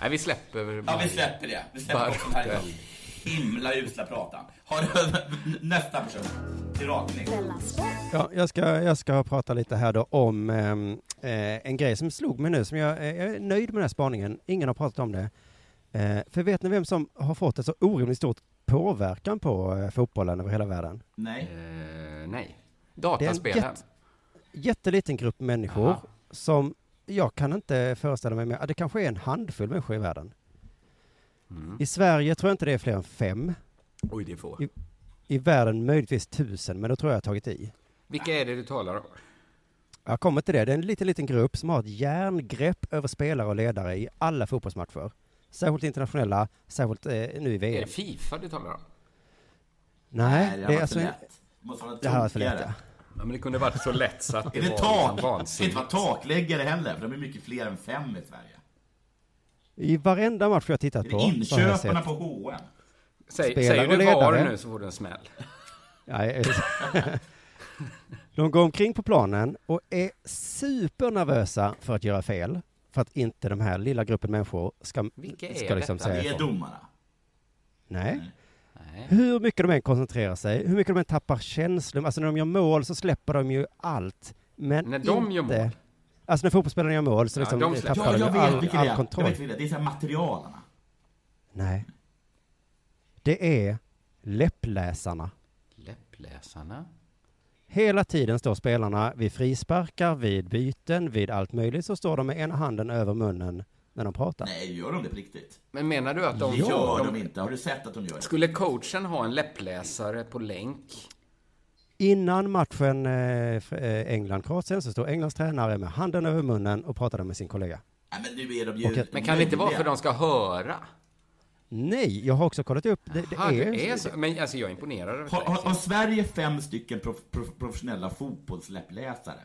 Speaker 2: Nej, vi släpper...
Speaker 3: Ja, vi släpper det. Vi släpper också. Himla usla pratan. Har du nästa person? Till rakning.
Speaker 4: Ja, jag, ska, jag ska prata lite här då om ehm, eh, en grej som slog mig nu, som jag, eh, jag är nöjd med den här spaningen. Ingen har pratat om det. Eh, för vet ni vem som har fått en så orimligt stor påverkan på eh, fotbollen över hela världen?
Speaker 3: Nej.
Speaker 2: Eh, nej.
Speaker 4: Det är en
Speaker 2: Dataspelen.
Speaker 4: jätte, jätteliten grupp människor
Speaker 2: Aha.
Speaker 4: som jag kan inte föreställa mig, med, det kanske är en handfull människor i världen.
Speaker 2: Mm.
Speaker 4: I Sverige tror jag inte det är fler än fem.
Speaker 2: Oj, det är få.
Speaker 4: I, I världen möjligtvis tusen, men då tror jag jag har tagit i.
Speaker 2: Vilka är det du talar om?
Speaker 4: Jag kommer till det. Det är en liten, liten grupp som har ett järngrepp över spelare och ledare i alla fotbollsmatcher. Särskilt internationella, särskilt eh, nu i
Speaker 2: Är
Speaker 4: VM.
Speaker 2: det Fifa du talar om?
Speaker 4: Nej,
Speaker 3: det
Speaker 4: är alltså...
Speaker 3: vara
Speaker 4: Det här var för lätt, ja.
Speaker 2: Ja, men det kunde varit så lätt så att det
Speaker 3: Är det
Speaker 2: var
Speaker 3: tak?
Speaker 2: liksom
Speaker 3: Det ska inte
Speaker 2: vansinnigt.
Speaker 3: vara takläggare heller, för de är mycket fler än fem i Sverige.
Speaker 4: I varenda match jag tittat på
Speaker 3: inköparna på H&M?
Speaker 2: Säg, säger du VAR nu så får du en smäll.
Speaker 4: Nej, de går omkring på planen och är supernervösa för att göra fel. För att inte den här lilla gruppen människor ska,
Speaker 2: Vilka är
Speaker 4: ska liksom
Speaker 2: detta?
Speaker 4: säga
Speaker 3: Det är domarna.
Speaker 4: Nej.
Speaker 2: Nej.
Speaker 4: Hur mycket de än koncentrerar sig, hur mycket de än tappar känslor, alltså när de gör mål så släpper de ju allt. Men
Speaker 2: När de gör
Speaker 4: inte-
Speaker 2: mål?
Speaker 4: Alltså när fotbollsspelarna gör mål så
Speaker 2: Ja,
Speaker 4: liksom
Speaker 2: de
Speaker 4: tappar
Speaker 3: Ja,
Speaker 4: de
Speaker 3: jag
Speaker 4: ju
Speaker 3: vet
Speaker 4: all,
Speaker 3: det
Speaker 4: all
Speaker 3: är. Jag
Speaker 4: kontroll.
Speaker 3: vet vilka det är. Det är så här materialarna.
Speaker 4: Nej. Det är läppläsarna.
Speaker 2: Läppläsarna?
Speaker 4: Hela tiden står spelarna vid frisparkar, vid byten, vid allt möjligt, så står de med ena handen över munnen när de pratar.
Speaker 3: Nej, gör de det på riktigt?
Speaker 2: Men menar du att de...
Speaker 3: Gör
Speaker 2: de
Speaker 3: de inte. Har du sett att de gör det?
Speaker 2: Skulle coachen ha en läppläsare på länk?
Speaker 4: Innan matchen eh, eh, England-Kroatien så står Englands tränare med handen över munnen och pratade med sin kollega.
Speaker 3: Nej, men nu är de ju...
Speaker 2: Men kan det inte vara för att de ska höra?
Speaker 4: Nej, jag har också kollat upp. Det, det
Speaker 2: Aha,
Speaker 4: är,
Speaker 2: det är så. Men alltså jag är imponerad
Speaker 3: Har, har,
Speaker 2: det.
Speaker 3: har Sverige fem stycken prof, prof, professionella fotbollsläppläsare?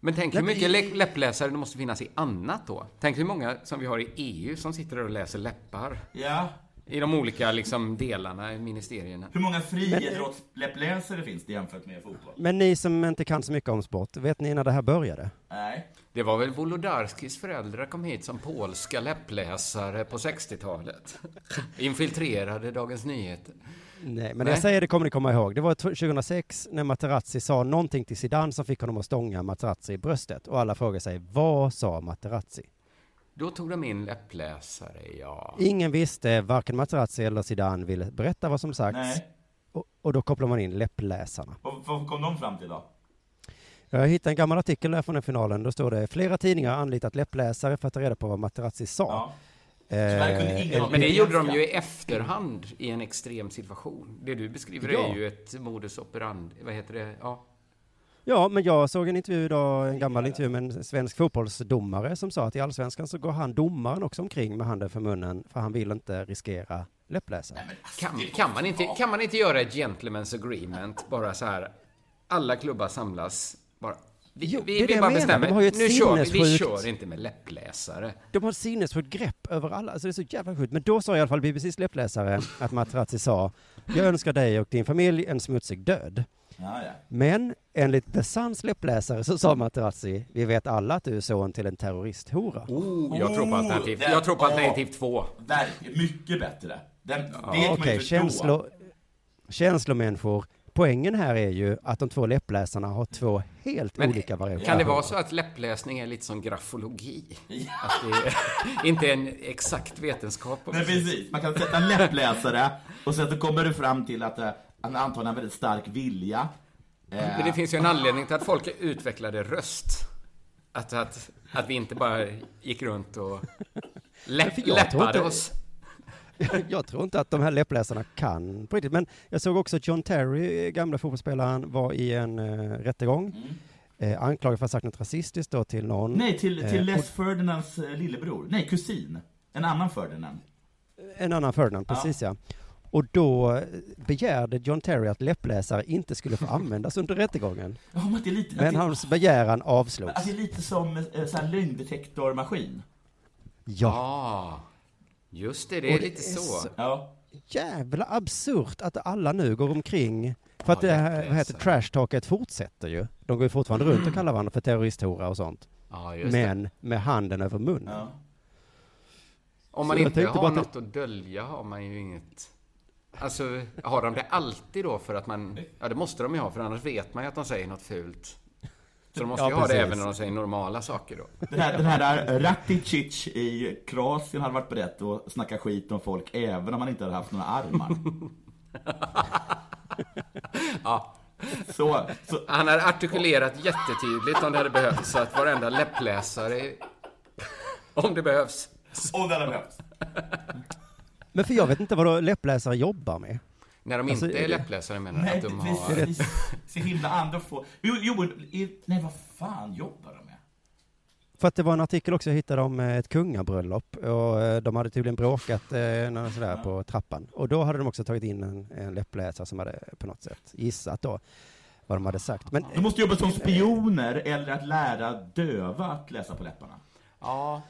Speaker 2: Men tänk hur mycket
Speaker 3: men-
Speaker 2: lä- läppläsare det måste finnas i annat då. Tänk hur många som vi har i EU som sitter där och läser läppar.
Speaker 3: Ja.
Speaker 2: I de olika liksom, delarna i ministerierna.
Speaker 3: Hur många friidrottsläppläsare finns det jämfört med fotboll?
Speaker 4: Men ni som inte kan så mycket om sport, vet ni när det här började?
Speaker 3: Nej.
Speaker 2: Det var väl Wolodarskis föräldrar kom hit som polska läppläsare på 60-talet. Infiltrerade Dagens Nyheter.
Speaker 4: Nej, men
Speaker 2: Nej.
Speaker 4: jag säger det kommer ni komma ihåg. Det var t- 2006 när Materazzi sa någonting till Zidane som fick honom att stånga Materazzi i bröstet. Och alla frågar sig, vad sa Materazzi?
Speaker 2: Då tog de in läppläsare, ja.
Speaker 4: Ingen visste, varken Materazzi eller Zidane ville berätta vad som sagts. Och, och då kopplar man in läppläsarna.
Speaker 3: Vad, vad kom de fram till då?
Speaker 4: Jag hittade en gammal artikel där från den finalen. Då står det, flera tidningar har anlitat läppläsare för att ta reda på vad Materazzi sa.
Speaker 3: Ja.
Speaker 4: Eh,
Speaker 2: Men det gjorde de ju i efterhand i en extrem situation. Det du beskriver
Speaker 4: Ja.
Speaker 2: är ju ett modus operandi, vad heter det? Ja.
Speaker 4: Ja, men jag såg en intervju idag, en gammal intervju med en svensk fotbollsdomare som sa att i allsvenskan så går han domaren också omkring med handen för munnen för han vill inte riskera läppläsare.
Speaker 2: Kan, kan, man inte, kan man inte göra ett gentleman's agreement, bara så här, alla klubbar samlas, bara, vi,
Speaker 4: Jo, det är
Speaker 2: vi,
Speaker 4: det
Speaker 2: vi bara bestämmer,
Speaker 4: De har ju ett
Speaker 2: nu kör vi, vi kör inte med läppläsare.
Speaker 4: De har ett sinnessjukt grepp över alla, alltså det är så jävla sjukt. Men då sa i alla fall BBCs läppläsare att Materazzi sa, jag önskar dig och din familj en smutsig död.
Speaker 3: Ja, ja.
Speaker 4: Men enligt The Suns läppläsare så sa Materazzi, vi vet alla att du är son till en terroristhora.
Speaker 2: Oh, jag tror på alternativ,
Speaker 3: den-
Speaker 2: jag tror på alternativ två.
Speaker 3: Mycket bättre. Den, det kan man
Speaker 4: Okej,
Speaker 3: ju förstå.
Speaker 4: känslo, känslomänniskor. Poängen här är ju att de två läppläsarna har två helt
Speaker 2: Men
Speaker 4: olika variationer.
Speaker 2: Kan det vara så att läppläsning är lite som grafologi? Att det är, inte är en exakt vetenskap?
Speaker 3: Nej, precis. Man kan sätta en läppläsare och sen så kommer du fram till att eh, antagligen en väldigt stark vilja. Eh,
Speaker 2: Men det finns ju en anledning till att folk utvecklade röst. Att, att, att vi inte bara gick runt och läpp,
Speaker 4: för jag tror
Speaker 2: läppade
Speaker 4: inte-
Speaker 2: oss.
Speaker 4: Jag tror inte att de här läppläsarna kan på riktigt. Men jag såg också att John Terry, gamla fotbollsspelaren, var i en uh, rättegång. Eh, anklagad för att ha sagt något rasistiskt då till någon.
Speaker 3: Mm. Nej, till,
Speaker 4: Eh,
Speaker 3: till
Speaker 4: och-
Speaker 3: Les Ferdinands eh, lillebror. Nej, kusin. En annan Ferdinand.
Speaker 4: En annan Ferdinand,
Speaker 3: Ja.
Speaker 4: precis ja. Och då eh, begärde John Terry att läppläsare inte skulle få användas under rättegången.
Speaker 3: Ja, men det är lite...
Speaker 4: Men
Speaker 3: det,
Speaker 4: hans begäran avslogs.
Speaker 3: Alltså, det är lite som eh, så här lögndetektormaskin.
Speaker 4: Ja.
Speaker 2: Ah. Just det, det är
Speaker 4: Och
Speaker 2: lite så.
Speaker 3: Ja.
Speaker 4: Jävla absurt att alla nu går omkring, för att
Speaker 2: Ja,
Speaker 4: det här, vad heter trashtalket fortsätter ju. De går ju fortfarande runt och kallar varandra för terroristhora och sånt.
Speaker 2: Ja, just
Speaker 4: Men med handen över munnen.
Speaker 3: Ja.
Speaker 2: Om man
Speaker 4: Så
Speaker 2: inte har
Speaker 4: att-
Speaker 2: något att dölja har man ju inget... Alltså, har de det alltid då för att man... Ja, det måste de ju ha, för annars vet man ju att de säger något fult. Så de måste
Speaker 4: Ja,
Speaker 2: ju ha det
Speaker 4: precis.
Speaker 2: även när de säger normala saker då.
Speaker 3: Den här, den här där Raticic i Kroatien hade varit beredd att snacka skit om folk även om han inte hade haft några armar.
Speaker 2: Ja.
Speaker 3: Så, så
Speaker 2: Han har artikulerat jättetydligt om det hade behövts, så att varenda läppläsare... Om det behövs.
Speaker 3: om det hade behövts.
Speaker 4: Men för jag vet inte vad då läppläsare jobbar med.
Speaker 2: När de
Speaker 4: Alltså,
Speaker 2: inte
Speaker 4: är
Speaker 2: läppläsare menar
Speaker 3: Nej,
Speaker 2: att de har...
Speaker 3: precis. Så himla andra få. Jo, jo, nej vad fan jobbar de med?
Speaker 4: För att det var en artikel också jag hittade om eh, ett kungabröllop och eh, de hade tydligen bråkat eh, något sådär på trappan. Och då hade de också tagit in en, en läppläsare som hade på något sätt gissat då vad de hade sagt. Men
Speaker 3: De måste jobba som spioner eller att lära döva att läsa på läpparna.
Speaker 2: Ja,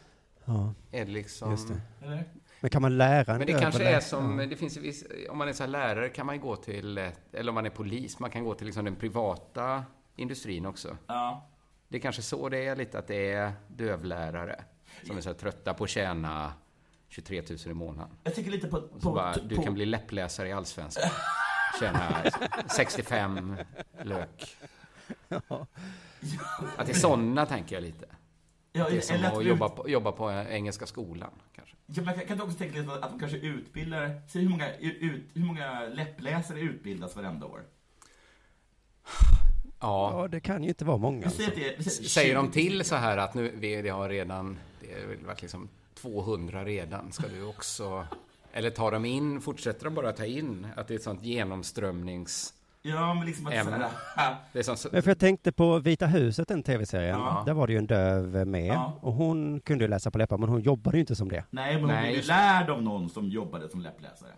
Speaker 4: ja,
Speaker 2: är det liksom...
Speaker 4: just det.
Speaker 3: Eller?
Speaker 4: Men kan man lära en
Speaker 2: Men det kanske är som,
Speaker 4: Ja.
Speaker 2: det finns viss, om man är så här lärare kan man ju gå till, eller om man är polis, man kan gå till liksom den privata industrin också.
Speaker 3: Ja.
Speaker 2: Det är kanske så det är lite, att det är dövlärare som är så här trötta på att tjäna 23 000 i månaden.
Speaker 3: Jag tänker lite på... På,
Speaker 2: bara, du
Speaker 3: på
Speaker 2: kan bli läppläsare i Allsvenskan. Tjäna 65 lök. Att det är sådana tänker jag lite.
Speaker 3: Ja,
Speaker 2: Det är som
Speaker 3: eller
Speaker 2: att
Speaker 3: att
Speaker 2: jobba på, jobba på Engelska skolan, kanske.
Speaker 3: Ja, men kan, du också tänka lite att de kanske utbildar, säg hur många, ut, hur många läppläsare utbildas varenda år?
Speaker 2: Ja,
Speaker 4: Ja, det kan ju inte vara många. Alltså.
Speaker 3: säger
Speaker 2: de
Speaker 3: 20
Speaker 2: till så här att nu, vi har redan, det har varit liksom 200 redan, ska du också... Eller tar de in, fortsätter de bara ta in? Att det är ett sånt genomströmnings...
Speaker 3: Ja, men liksom att såhär,
Speaker 2: Det är som,
Speaker 4: Men för jag tänkte på Vita huset, den tv-serien.
Speaker 3: Ja.
Speaker 4: Där var det ju en döv med.
Speaker 3: Ja.
Speaker 4: Och hon kunde ju läsa på läppar, men hon jobbade ju inte som det.
Speaker 3: Nej, men hon
Speaker 2: Nej,
Speaker 3: blev ju lärd av någon som jobbade som läppläsare.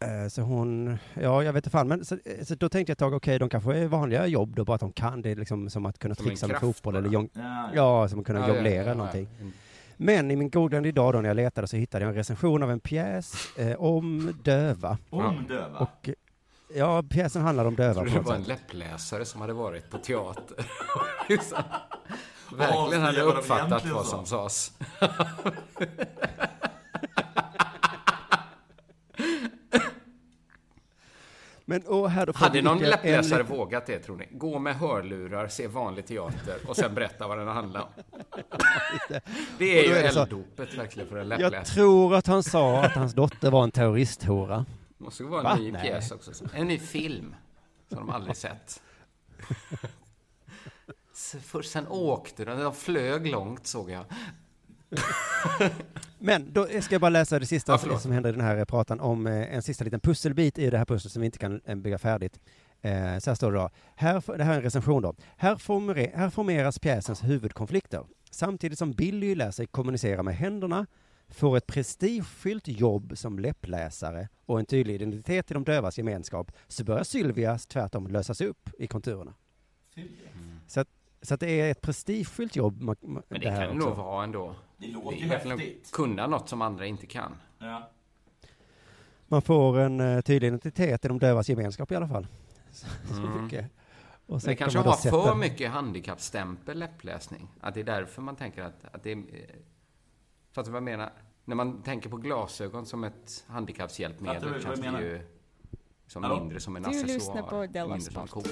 Speaker 4: Eh, Så hon, ja jag vet inte fan, men så, så då tänkte jag ett tag, okej de kanske är vanliga jobb då, bara att de kan, det är liksom som att kunna
Speaker 2: Som en
Speaker 4: trixa med
Speaker 2: kraft
Speaker 4: fotboll
Speaker 2: bara.
Speaker 4: eller jong,
Speaker 3: Ja,
Speaker 4: ja, som att kunna
Speaker 2: Ja, ja,
Speaker 4: jonglera
Speaker 2: ja, ja.
Speaker 4: någonting. Men i min googlande idag då när jag letade så hittade jag en recension av en pjäs eh, om döva.
Speaker 3: Om döva.
Speaker 4: Och ja, pjäsen handlar om döva
Speaker 2: Jag trodde det var en läppläsare som hade varit på teater. Verkligen hade uppfattat vad som sades.
Speaker 4: Men och här
Speaker 2: Hade någon
Speaker 4: en
Speaker 2: läppläsare
Speaker 4: liten-
Speaker 2: vågat det, tror ni? Gå med hörlurar, se vanlig teater och sen berätta vad den handlar om. Det är ju
Speaker 4: är det så-
Speaker 2: elddopet verkligen för en
Speaker 4: Jag
Speaker 2: läppläsare.
Speaker 4: tror att han sa att hans dotter var en terroristhora.
Speaker 2: Måste vara
Speaker 4: Va?
Speaker 2: en ny
Speaker 4: Nej.
Speaker 2: pjäs också. En ny film som de aldrig sett. Först sen åkte de, de flög långt såg jag.
Speaker 4: Men då ska jag bara läsa det sista
Speaker 2: förlåt.
Speaker 4: som händer i den här pratan om eh, en sista liten pusselbit i det här pusslet som vi inte kan eh, bygga färdigt. Eh, så här står det då. Här, det här är en recension då. Här, formere, här formeras pjäsens huvudkonflikter. Samtidigt som Billy lär sig kommunicera med händerna, får ett prestigefyllt jobb som läppläsare och en tydlig identitet i de dövas gemenskap, så börjar Sylvias tvärtom lösas upp i konturerna. Så att, så att det är ett prestigefyllt jobb. ma- ma-
Speaker 2: Men det,
Speaker 4: här
Speaker 2: kan det nog vara ändå.
Speaker 3: Det låter
Speaker 2: Det
Speaker 3: ju häftigt.
Speaker 2: kunna något som andra inte kan.
Speaker 3: Ja.
Speaker 4: Man får en uh, tydlig identitet i de dövas gemenskap i alla fall. Så, så
Speaker 2: Mm.
Speaker 4: mycket. Och
Speaker 2: Men
Speaker 4: sen
Speaker 2: det
Speaker 4: kan
Speaker 2: kanske
Speaker 4: man då
Speaker 2: har
Speaker 4: sätta-
Speaker 2: för mycket handikappstämpel läppläsning. Att det är därför man tänker att, att det är... Fattar du vad jag menar? När man tänker på glasögon som ett
Speaker 3: Fattar
Speaker 2: handikappshjälpmedel
Speaker 3: du
Speaker 2: känns det ju som
Speaker 3: Hallå?
Speaker 2: mindre som en
Speaker 8: Du
Speaker 2: accessoar.
Speaker 8: lyssnar på Della
Speaker 2: mindre som en
Speaker 8: Sport.
Speaker 2: ko.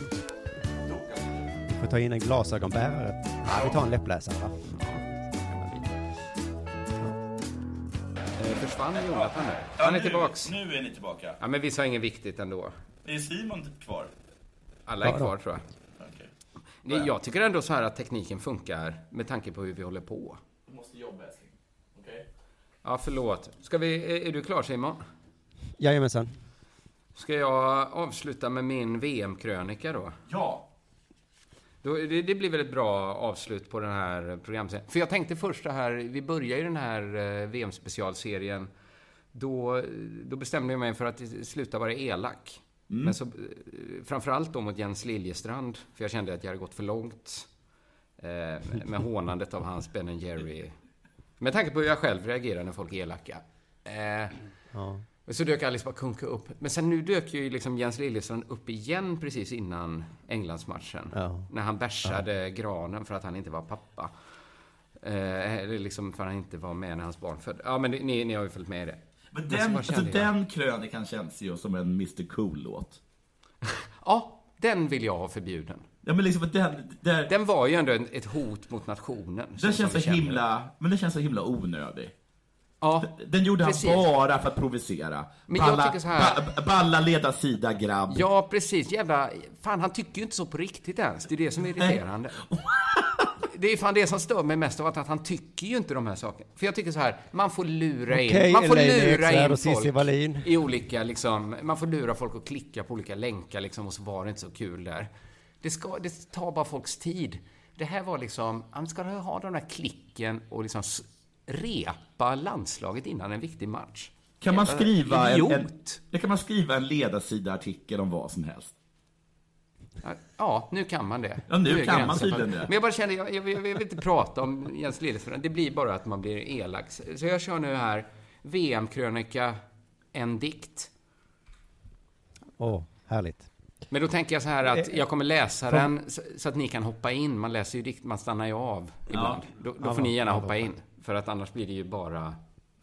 Speaker 4: Vi får ta in en glasögonbärare. Ja, vi tar en läppläsare va?
Speaker 2: Eh, Försvann Jonathan nu? Han är tillbaks.
Speaker 3: Nu är ni tillbaka.
Speaker 2: Ja, men vi sa inget viktigt ändå.
Speaker 3: Är Simon typ kvar?
Speaker 2: Alla är
Speaker 4: Ja, då.
Speaker 2: kvar tror jag. Det- Jag tycker ändå så här att tekniken funkar med tanke på hur vi håller på.
Speaker 3: Du måste jobba älskling.
Speaker 2: Ja, förlåt. Ska vi, är- du klar Simon?
Speaker 4: Jajamensan.
Speaker 2: Ska jag avsluta med min VM-krönika då?
Speaker 3: Ja.
Speaker 2: då det, det blir väl ett bra avslut på den här programserien. För jag tänkte först så här, vi börjar ju den här eh, VM-specialserien. Då, då bestämde jag mig för att sluta vara elak. Men så, eh, framförallt då mot Jens Liljestrand, för jag kände att jag hade gått för långt eh, med hånandet av hans Ben Jerry. Med tanke på hur jag själv reagerar när folk är elaka. Eh,
Speaker 4: Ja.
Speaker 2: men så dök Alice Bah Kuhnke upp. Men sen nu dök ju liksom Jens Liljestrand upp igen precis innan Englandsmatchen.
Speaker 4: Ja.
Speaker 2: När han bärsade granen för att han inte var pappa. Eh, eller liksom för att han inte var med när hans barn föddes. Ja, men det- ni, ni har ju följt med i det.
Speaker 3: Men den,
Speaker 2: bara
Speaker 3: alltså den krönikan känns ju som en Mr Cool-låt.
Speaker 2: Ja, den vill jag ha förbjuden.
Speaker 3: Ja, men liksom den, där,
Speaker 2: Den var ju ändå en, ett hot mot nationen.
Speaker 3: den känns så himla, men den känns så himla onödig.
Speaker 2: Ja,
Speaker 3: Den gjorde han
Speaker 2: precis.
Speaker 3: bara för att provocera.
Speaker 2: Men jag
Speaker 3: balla,
Speaker 2: tycker så här-
Speaker 3: ba, balla leda sida grabb.
Speaker 2: Ja, precis. Jävla... Fan, han tycker ju inte så på riktigt ens. Det är det som är irriterande. Det är fan det som stör mig mest av allt, att han tycker ju inte de här sakerna. För jag tycker så här, man får lura in,
Speaker 4: Okej,
Speaker 2: man får
Speaker 4: Elaine
Speaker 2: lura in
Speaker 4: och
Speaker 2: folk
Speaker 4: Wallin.
Speaker 2: i olika, liksom, man får lura folk att klicka på olika länkar liksom, och så var det inte så kul där. Det, ska, det tar bara folks tid. Det här var liksom, han ska ha den där klicken och liksom repa landslaget innan en viktig match.
Speaker 3: Kan man skriva en, en, kan man skriva en ledarsida-artikel om vad som helst?
Speaker 2: Ja, nu kan man det.
Speaker 3: Ja, nu
Speaker 2: är
Speaker 3: kan man tydligen det.
Speaker 2: Men jag bara kände, jag, jag, jag vill inte prata om Jens Liljestrand. Det blir bara att man blir elak. Så jag kör nu här, VM-krönika, en dikt.
Speaker 4: Åh, härligt.
Speaker 2: Men då tänker jag så här att jag kommer läsa den så, att ni kan hoppa in. Man läser ju dikt, man stannar ju av ibland. Då, då
Speaker 4: Ja,
Speaker 2: får ni gärna
Speaker 4: ja,
Speaker 2: hoppa in. För att annars blir det ju bara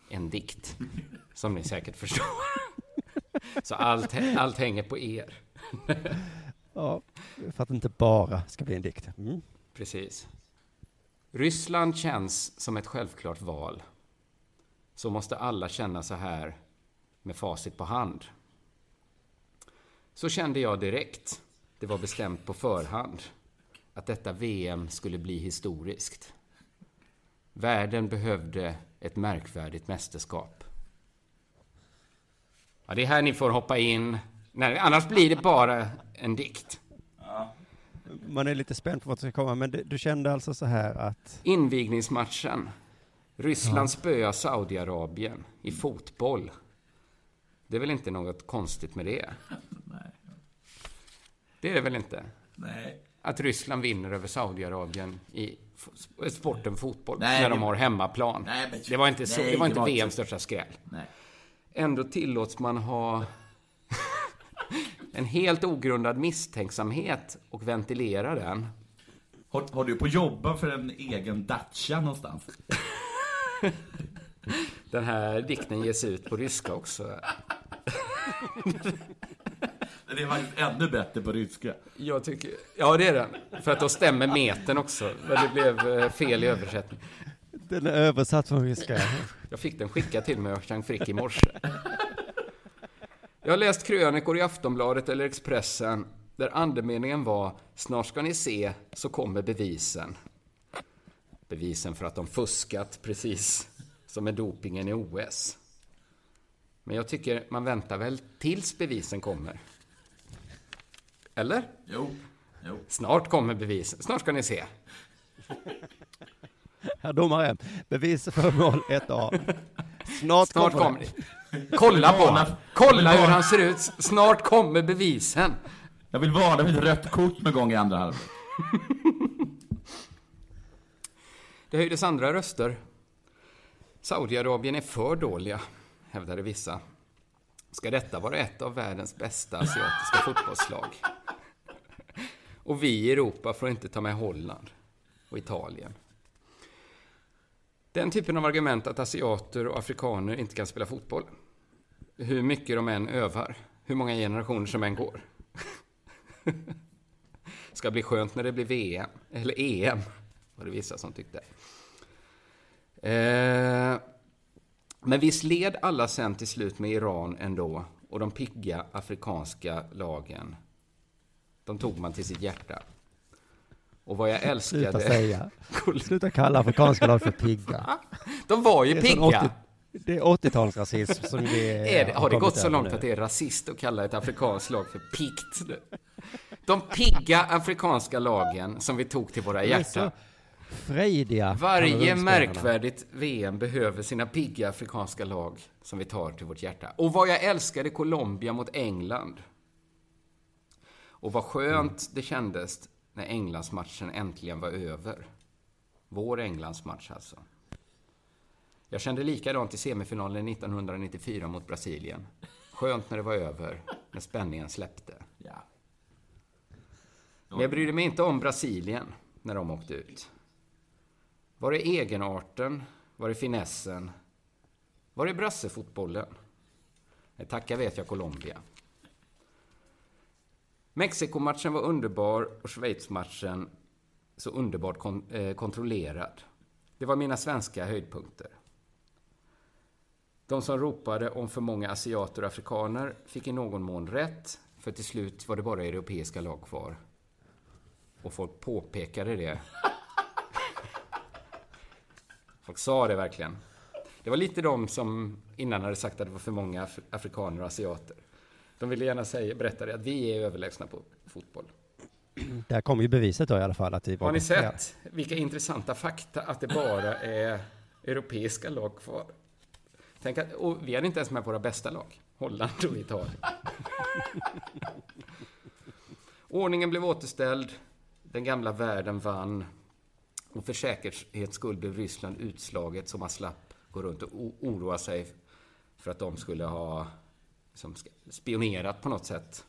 Speaker 2: en dikt. Som ni säkert förstår. Så allt, allt hänger på er.
Speaker 4: Ja, för att det inte bara ska bli en dikt. Mm.
Speaker 2: Precis. Ryssland känns som ett självklart val. Så måste alla känna så här med facit på hand. Så kände jag direkt, det var bestämt på förhand, att detta VM skulle bli historiskt. Världen behövde ett märkvärdigt mästerskap. Ja, det är här ni får hoppa in. Nej, annars blir det bara en dikt.
Speaker 4: Man är lite spänd på vad som ska komma, men det, du kände alltså så här att...
Speaker 2: Invigningsmatchen. Ryssland spöar Saudiarabien i fotboll. Det är väl inte något konstigt med det? Det är det väl inte?
Speaker 3: Nej.
Speaker 2: Att Ryssland vinner över Saudiarabien i sporten fotboll,
Speaker 3: Nej,
Speaker 2: när
Speaker 3: det-
Speaker 2: de har hemmaplan.
Speaker 3: Nej, men-
Speaker 2: det var inte, så,
Speaker 3: nej,
Speaker 2: det var
Speaker 3: det
Speaker 2: inte
Speaker 3: var inte-
Speaker 2: VMs största skräll.
Speaker 3: Nej.
Speaker 2: Ändå tillåts man ha en helt ogrundad misstänksamhet och ventilera den.
Speaker 3: Har, har du på jobba för en egen Dacia någonstans?
Speaker 2: Den här dikten ges ut på ryska också.
Speaker 3: Den är faktiskt ännu bättre på ryska.
Speaker 2: Jag tycker, ja det är den. För att då stämmer metern också. Men det blev eh, fel i översättning.
Speaker 4: Den är översatt från ryska.
Speaker 2: Jag fick den skickad till mig av Jean Frick i morse. Jag har läst krönikor i Aftonbladet eller Expressen där andemeningen var Snart ska ni se, så kommer bevisen. Bevisen för att de fuskat precis som med dopingen i OS. Men jag tycker man väntar väl tills bevisen kommer. Eller?
Speaker 3: Jo. jo.
Speaker 2: Snart kommer bevisen. Snart ska ni se.
Speaker 4: Herr domare, bevis för mål 1A. Snart,
Speaker 2: Snart
Speaker 4: kommer
Speaker 2: kommer
Speaker 4: det.
Speaker 2: Kolla på honom. Kolla hur han ser ut. Snart kommer bevisen.
Speaker 3: Jag vill varna ett rött kort med gång i andra halvlek.
Speaker 2: Det höjdes andra röster. Saudiarabien är för dåliga, hävdade vissa. Ska detta vara ett av världens bästa asiatiska fotbollslag? Och vi i Europa får inte ta med Holland och Italien. Den typen av argument att asiater och afrikaner inte kan spela fotboll, hur mycket de än övar, hur många generationer som än går, ska bli skönt när det blir VM, eller EM, var det vissa som tyckte. Eh, men visst led alla sen till slut med Iran ändå och de pigga afrikanska lagen. De tog man till sitt hjärta. Och vad jag älskade...
Speaker 4: Sluta säga. Sluta kalla afrikanska lag för pigga.
Speaker 2: De var ju pigga.
Speaker 4: 80 Det är 80-talsrasism som det
Speaker 2: Är det, har det gått så långt
Speaker 4: nu.
Speaker 2: att det är rasist att kalla ett afrikanskt lag för nu? De pigga afrikanska lagen som vi tog till våra hjärtan.
Speaker 4: frejdiga.
Speaker 2: Varje märkvärdigt VM behöver sina pigga afrikanska lag som vi tar till vårt hjärta. Och vad jag älskade Colombia mot England. Och vad skönt det kändes när Englandsmatchen äntligen var över. Vår Englandsmatch alltså. Jag kände likadant i semifinalen 1994 mot Brasilien. Skönt när det var över, när spänningen släppte.
Speaker 3: Ja.
Speaker 2: Men jag brydde mig inte om Brasilien när de åkte ut. Var det egenarten? Var det finessen? Var det brassefotbollen? Nej, tacka vet jag Colombia. Mexikomatchen var underbar och Schweiz-matchen så underbart kon eh, kontrollerad. Det var mina svenska höjdpunkter. De som ropade om för många asiater och afrikaner fick i någon mån rätt, för till slut var det bara europeiska lag kvar. Och folk påpekade det. Folk sa det verkligen. Det var lite de som innan hade sagt att det var för många af afrikaner och asiater. De ville gärna säga, berätta det, att vi är överlägsna på fotboll.
Speaker 4: Där kom ju beviset då i alla fall att det var
Speaker 2: Har ni sett vilka intressanta fakta att det bara är europeiska lag kvar? Tänk att, och vi hade inte ens med våra bästa lag, Holland och Italien. Ordningen blev återställd, den gamla världen vann och för säkerhets skull blev Ryssland utslaget så man slapp gå runt och oroa sig för att de skulle ha liksom, spionerat på något sätt.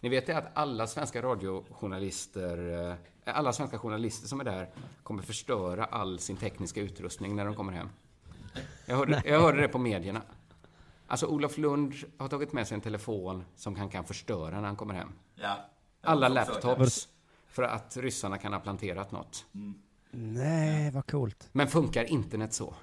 Speaker 2: Ni vet det att alla svenska radiojournalister, eh, alla svenska journalister som är där kommer förstöra all sin tekniska utrustning när de kommer hem. Jag hörde, jag hörde det på medierna. Alltså Olof Lund har tagit med sig en telefon som han kan förstöra när han kommer hem.
Speaker 3: Ja.
Speaker 2: Alla laptops. För att ryssarna kan ha planterat något.
Speaker 4: Nej, vad coolt.
Speaker 2: Men funkar internet så?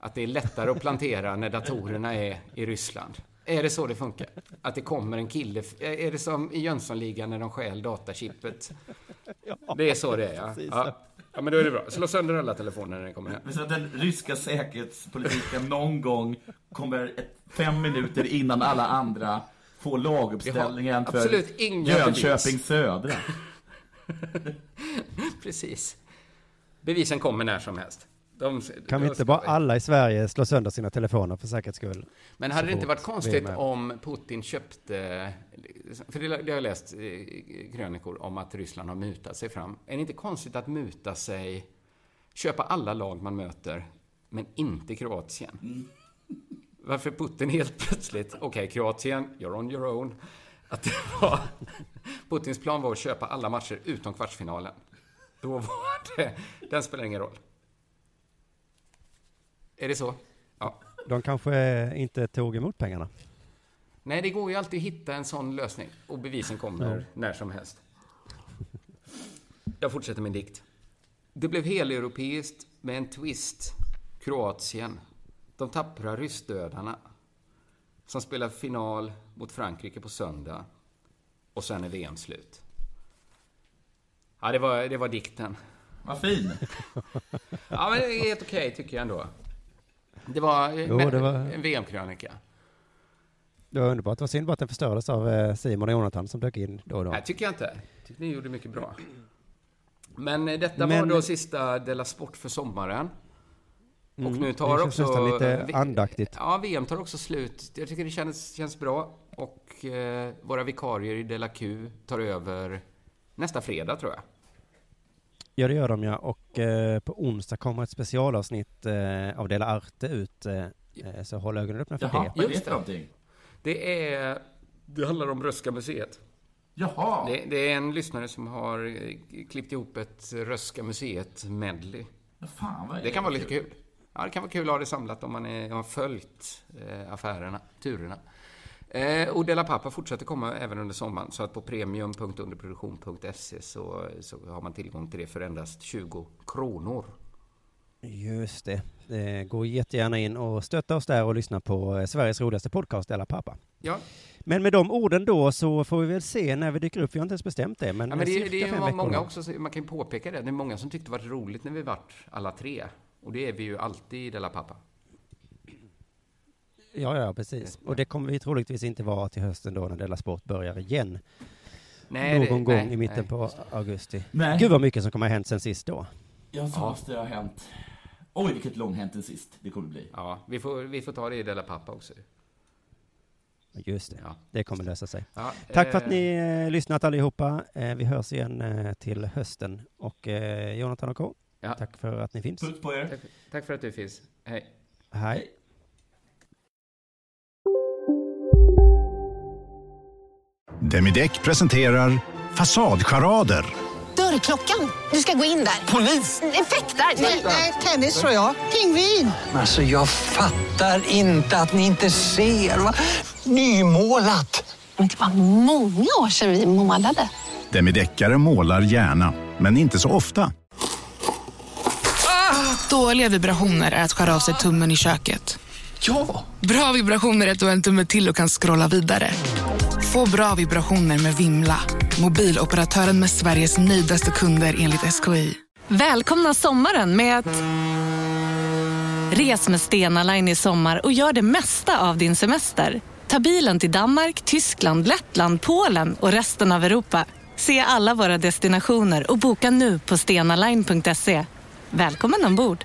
Speaker 2: Att det är lättare att plantera när datorerna är i Ryssland? Är det så det funkar? Att det kommer en kille... Är det som i Jönssonligan när de stjäl datachippet? Det är så det är, ja. ja. Ja, men då är det bra. Slå sönder alla telefoner när det kommer hem.
Speaker 3: Men så att den ryska säkerhetspolitiken någon gång kommer ett, fem minuter innan alla andra får laguppställningen för Jönköping
Speaker 2: bevis.
Speaker 3: Södra.
Speaker 2: Precis. Bevisen kommer när som helst. De,
Speaker 4: Kan vi inte bara alla i Sverige slå sönder sina telefoner för säkerhets skull?
Speaker 2: Men hade det inte varit
Speaker 4: vi
Speaker 2: konstigt om Putin köpte... För det, det har jag läst krönikor om att Ryssland har mutat sig fram. Är det inte konstigt att muta sig, köpa alla lag man möter, men inte Kroatien? Varför Putin helt plötsligt, okej Kroatien, you're on your own. Att det var... Putins plan var att köpa alla matcher utom kvartsfinalen. Då var det... Den spelar ingen roll. Är det så? Ja.
Speaker 4: De kanske inte tog emot pengarna.
Speaker 2: Nej, det går ju alltid att hitta en sån lösning. Och bevisen kommer
Speaker 4: Nej.
Speaker 2: när som helst. Jag fortsätter min dikt. Det blev heleuropeiskt med en twist. Kroatien. De tappra ryssdödarna. Som spelar final mot Frankrike på söndag. Och sen är VM slut. Ja, det var, det var dikten.
Speaker 3: Vad fin.
Speaker 2: Ja, men det är helt okej tycker jag ändå. Det var,
Speaker 4: Jo,
Speaker 2: men-
Speaker 4: det var-
Speaker 2: en VM-krönika.
Speaker 4: Det var underbart. Det var synd bara att den förstördes av eh, Simon och Jonathan som dök in då och då.
Speaker 2: Nej, tycker jag inte. Tycker ni gjorde mycket bra. Men eh, detta
Speaker 4: Men-
Speaker 2: var då sista Della Sport för sommaren. Och
Speaker 4: Mm,
Speaker 2: nu tar
Speaker 4: det känns
Speaker 2: också...
Speaker 4: lite andaktigt.
Speaker 2: Ja, VM tar också slut. Jag tycker det känns, känns bra. Och eh, våra vikarier i Della Q tar över nästa fredag, tror jag.
Speaker 4: Ja, det gör de ja. Och eh, på onsdag kommer ett specialavsnitt eh, av Dela Arte ut. Eh, eh, så håll ögonen öppna för
Speaker 3: Jaha,
Speaker 4: det.
Speaker 2: Just det.
Speaker 3: någonting?
Speaker 2: Det är... Det handlar om Röhsska museet.
Speaker 3: Jaha.
Speaker 2: Det, det är en lyssnare som har eh, klippt ihop ett Röhsska museet-medley.
Speaker 3: Fan, vad är
Speaker 2: Det kan vara lite kul. Ja, det kan vara kul att ha det samlat om man är, har följt eh, affärerna, turerna. Eh, och Della Pappa fortsätter komma även under sommaren. Så att på premium.underproduktion.se så, så har man tillgång till det för endast 20 kronor.
Speaker 4: Just det. Eh, gå jättegärna in och stötta oss där och lyssna på eh, Sveriges roligaste podcast, Dela Pappa.
Speaker 2: Ja,
Speaker 4: Men med de orden då så får vi väl se när vi dyker upp. Vi har inte ens bestämt det, men,
Speaker 2: ja men det,
Speaker 4: cirka
Speaker 2: det är
Speaker 4: fem
Speaker 2: många också, så man kan ju påpeka det. Det är många som tyckte det var roligt när vi vart alla tre. Och det är vi ju alltid i Della Pappa.
Speaker 4: Ja, ja, precis. Och det kommer vi troligtvis inte vara till hösten då när Della Sport börjar igen.
Speaker 2: Nej,
Speaker 4: Någon
Speaker 2: det-
Speaker 4: gång
Speaker 2: nej,
Speaker 4: i mitten
Speaker 2: nej,
Speaker 4: på augusti.
Speaker 3: Nej.
Speaker 4: Gud vad mycket som kommer ha hänt sen sist då.
Speaker 3: Ja, så måste det ha hänt. Oj, vilket långhänt än sist det kommer bli.
Speaker 2: Ja, vi får, vi får ta det i Della Pappa också.
Speaker 4: Just det,
Speaker 2: Ja.
Speaker 4: det kommer lösa sig.
Speaker 2: Ja,
Speaker 4: Tack för att
Speaker 2: eh,
Speaker 4: ni eh, lyssnat allihopa. Eh, vi hörs igen eh, till hösten. Och eh, Jonathan och K,
Speaker 2: Ja.
Speaker 4: tack för att ni finns.
Speaker 3: Puss på er.
Speaker 2: Tack, tack för att du finns. Hej.
Speaker 4: Hej.
Speaker 8: Demideck presenterar Fasadcharader.
Speaker 9: Dörrklockan. Du ska gå in där. Polis? Effektar? Nej, tennis tror jag. Pingvin.
Speaker 10: Alltså jag fattar inte att ni inte ser. Va? Nymålat!
Speaker 9: Men det var många år sedan vi målade.
Speaker 8: Demideckare målar gärna, men inte så ofta.
Speaker 11: Dåliga vibrationer är att skära av sig tummen i köket.
Speaker 10: Ja!
Speaker 11: Bra vibrationer är att du har en tumme till och kan scrolla vidare. Få bra vibrationer med Vimla. Mobiloperatören med Sveriges nöjdaste kunder enligt SKI.
Speaker 12: Välkomna sommaren med att... Res med Stena Line i sommar och gör det mesta av din semester. Ta bilen till Danmark, Tyskland, Lettland, Polen och resten av Europa. Se alla våra destinationer och boka nu på stenaline.se. Välkommen ombord!